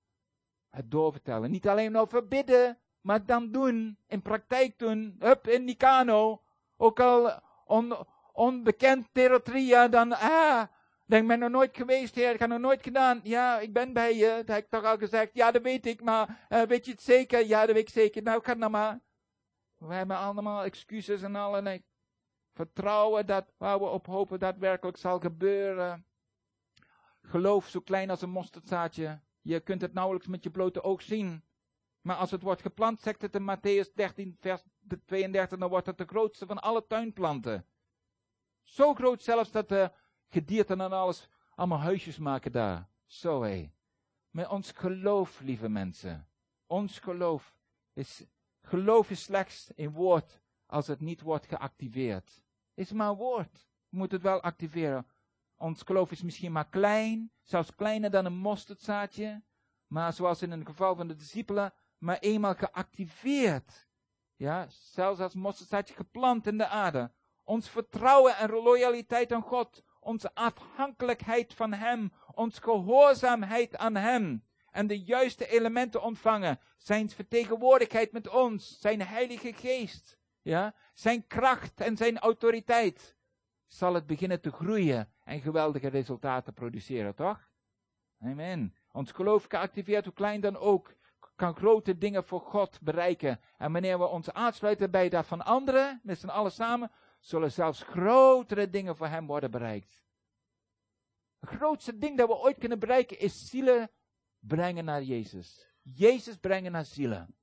Het doorvertellen. Niet alleen over bidden, maar dan doen, in praktijk doen. Hup, in die kano. Ook al on, onbekend territoria, dan, ah, denk ben nog nooit geweest, heer, ik heb nog nooit gedaan. Ja, ik ben bij je, dat heb ik toch al gezegd. Ja, dat weet ik, maar uh, weet je het zeker? Ja, dat weet ik zeker. Nou, ga dan maar. We hebben allemaal excuses en allerlei vertrouwen dat waar we op hopen daadwerkelijk zal gebeuren. Geloof zo klein als een mosterdzaadje. Je kunt het nauwelijks met je blote oog zien. Maar als het wordt geplant, zegt het in Matthäus 13, vers 32, dan wordt het de grootste van alle tuinplanten. Zo groot zelfs dat de gedierten en alles allemaal huisjes maken daar. Zo hé. Met ons geloof, lieve mensen. Ons geloof is Geloof is slechts een woord als het niet wordt geactiveerd. Is maar een woord. We moeten het wel activeren. Ons geloof is misschien maar klein, zelfs kleiner dan een mosterdzaadje. Maar zoals in het geval van de discipelen, maar eenmaal geactiveerd. Ja, zelfs als mosterdzaadje geplant in de aarde. Ons vertrouwen en loyaliteit aan God. Onze afhankelijkheid van Hem. Ons gehoorzaamheid aan Hem en de juiste elementen ontvangen. Zijn vertegenwoordigheid met ons, zijn heilige geest, ja, zijn kracht en zijn autoriteit. Zal het beginnen te groeien en geweldige resultaten produceren, toch? Amen. Ons geloof geactiveerd, hoe klein dan ook, kan grote dingen voor God bereiken. En wanneer we ons aansluiten bij dat van anderen, met z'n allen samen, zullen zelfs grotere dingen voor Hem worden bereikt. Het grootste ding dat we ooit kunnen bereiken is zielen brengen naar Jezus. Jezus brengen naar zielen.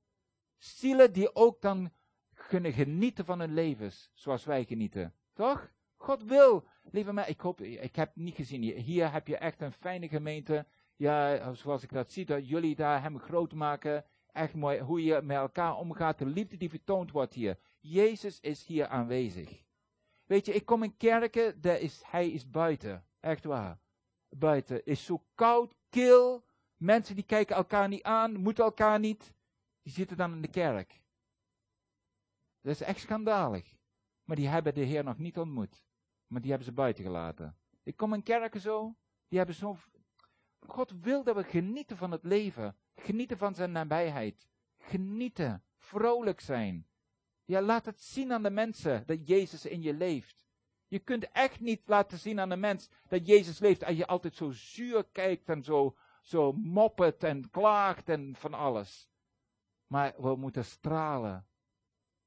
Zielen die ook dan kunnen genieten van hun levens, zoals wij genieten. Toch? God wil. Lieve mij, ik ik heb niet gezien, hier heb je echt een fijne gemeente. Ja, zoals ik dat zie, dat jullie daar hem groot maken. Echt mooi, hoe je met elkaar omgaat, de liefde die vertoond wordt hier. Jezus is hier aanwezig. Weet je, ik kom in kerken, daar is, hij is buiten. Echt waar. Buiten. Is zo koud, kil, Mensen die kijken elkaar niet aan, moeten elkaar niet, die zitten dan in de kerk. Dat is echt schandalig. Maar die hebben de Heer nog niet ontmoet. Maar die hebben ze buiten gelaten. Ik kom in kerken zo, die hebben zo. God wil dat we genieten van het leven. Genieten van zijn nabijheid. Genieten. Vrolijk zijn. Ja, laat het zien aan de mensen dat Jezus in je leeft. Je kunt echt niet laten zien aan de mens dat Jezus leeft als je altijd zo zuur kijkt en zo zo moppet en klaagt en van alles. Maar we moeten stralen.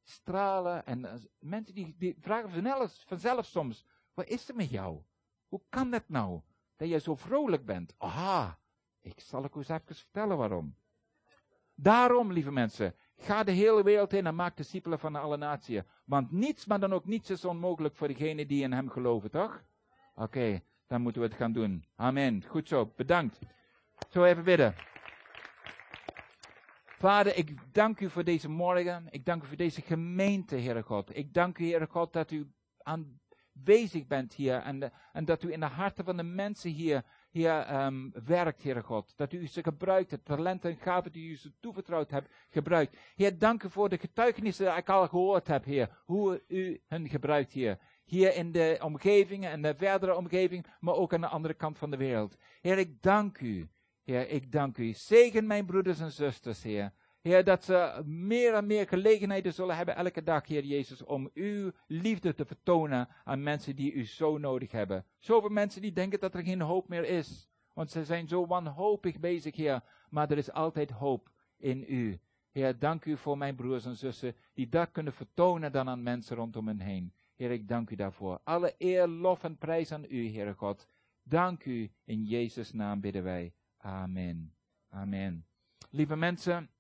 Stralen. En uh, mensen die, die vragen vanzelf, vanzelf soms: wat is er met jou? Hoe kan dat nou? Dat je zo vrolijk bent? Aha, ik zal ik eens even vertellen waarom. Daarom, lieve mensen, ga de hele wereld in en maak discipelen van alle naties. Want niets, maar dan ook niets is onmogelijk voor degenen die in hem geloven, toch? Oké, dan moeten we het gaan doen. Amen. Goed zo, bedankt. Zo even bidden. Vader, ik dank u voor deze morgen. Ik dank u voor deze gemeente, Heere God. Ik dank u, Heere God, dat u aanwezig bent hier en, en dat u in de harten van de mensen hier, hier ehm, werkt, Heere God. Dat u ze gebruikt, de talenten en gaven die u ze toevertrouwd hebt, gebruikt. Heer, dank u voor de getuigenissen die ik al gehoord heb, Heer. Hoe u hen gebruikt, Heer. Hier in de omgeving en de verdere omgeving, maar ook aan de andere kant van de wereld. Heer, ik dank u. Heer, ik dank u. Zegen mijn broeders en zusters, Heer. Heer, dat ze meer en meer gelegenheden zullen hebben elke dag, Heer Jezus, om uw liefde te vertonen aan mensen die u zo nodig hebben. Zoveel mensen die denken dat er geen hoop meer is. Want ze zijn zo wanhopig bezig, Heer. Maar er is altijd hoop in u. Heer, dank u voor mijn broers en zussen die dat kunnen vertonen dan aan mensen rondom hen heen. Heer, ik dank u daarvoor. Alle eer, lof en prijs aan u, Heere God. Dank u, in Jezus' naam bidden wij. Amen. Amen. Lieve mensen,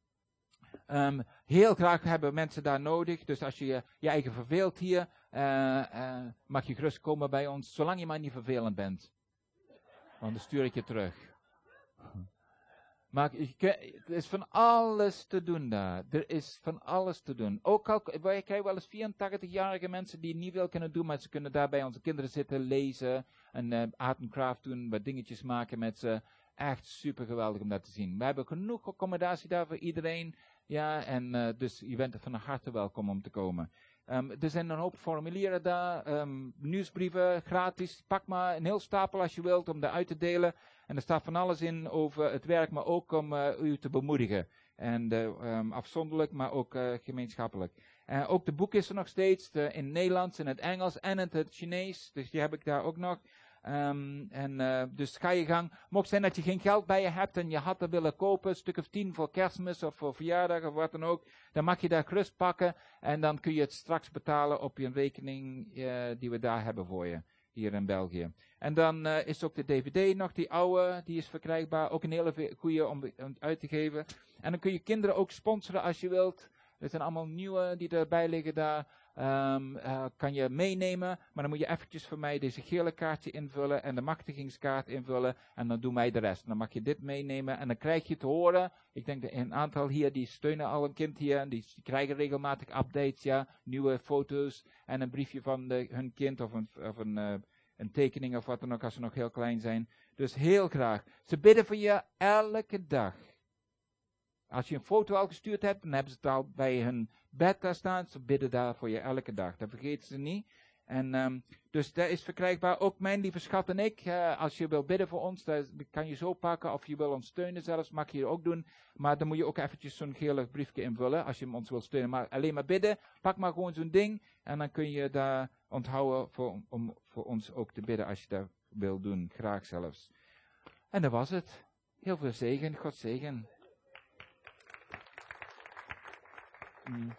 ehm, heel graag hebben mensen daar nodig. Dus als je je, je eigen verveelt hier, eh, eh, mag je gerust komen bij ons, zolang je maar niet vervelend bent. Want dan stuur ik je terug. Maar je er is van alles te doen daar. Er is van alles te doen. Ook al wij krijgen wel eens 84-jarige mensen die niet veel kunnen doen, maar ze kunnen daar bij onze kinderen zitten, lezen en craft doen, wat dingetjes maken met ze. Echt super geweldig om dat te zien. We hebben genoeg accommodatie daar voor iedereen. Ja, en eh, dus je bent van harte welkom om te komen. Ehm, er zijn een hoop formulieren daar, ehm, nieuwsbrieven, gratis. Pak maar een heel stapel als je wilt om daar uit te delen. En er staat van alles in over het werk, maar ook om eh, u te bemoedigen. En eh, ehm, afzonderlijk, maar ook gemeenschappelijk. Ook de boek is er nog steeds, in het Nederlands, in het Engels en in het Chinees. Dus die heb ik daar ook nog. Ehm, en eh, dus ga je gang. Mocht zijn dat je geen geld bij je hebt en je had er willen kopen, een stuk of tien voor kerstmis of voor verjaardag of wat dan ook, dan mag je daar gerust pakken en dan kun je het straks betalen op je rekening eh, die we daar hebben voor je, hier in België. En dan eh, is ook de DVD nog, die oude, die is verkrijgbaar, ook een hele goede om, om uit te geven. En dan kun je kinderen ook sponsoren als je wilt. Er zijn allemaal nieuwe die erbij liggen daar. Eh, kan je meenemen, maar dan moet je eventjes voor mij deze gele kaartje invullen en de machtigingskaart invullen en dan doen wij de rest. Dan mag je dit meenemen en dan krijg je te horen, ik denk dat een aantal hier die steunen al een kind hier en die, die krijgen regelmatig updates, ja, nieuwe foto's en een briefje van de, hun kind of een, of een, eh, een tekening of wat dan ook als ze nog heel klein zijn. Dus heel graag. Ze bidden voor je elke dag. Als je een foto al gestuurd hebt, dan hebben ze het al bij hun bed daar staan. Ze bidden daar voor je elke dag. Dat vergeten ze niet. En ehm, dus dat is verkrijgbaar. Ook mijn lieve schat en ik, eh, als je wil bidden voor ons, dat kan je zo pakken. Of je wil ons steunen zelfs, mag je ook doen. Maar dan moet je ook eventjes zo'n gele briefje invullen, als je ons wil steunen. Maar alleen maar bidden, pak maar gewoon zo'n ding. En dan kun je daar onthouden voor, om voor ons ook te bidden, als je dat wil doen. Graag zelfs. En dat was het. Heel veel zegen, God zegen. Mm.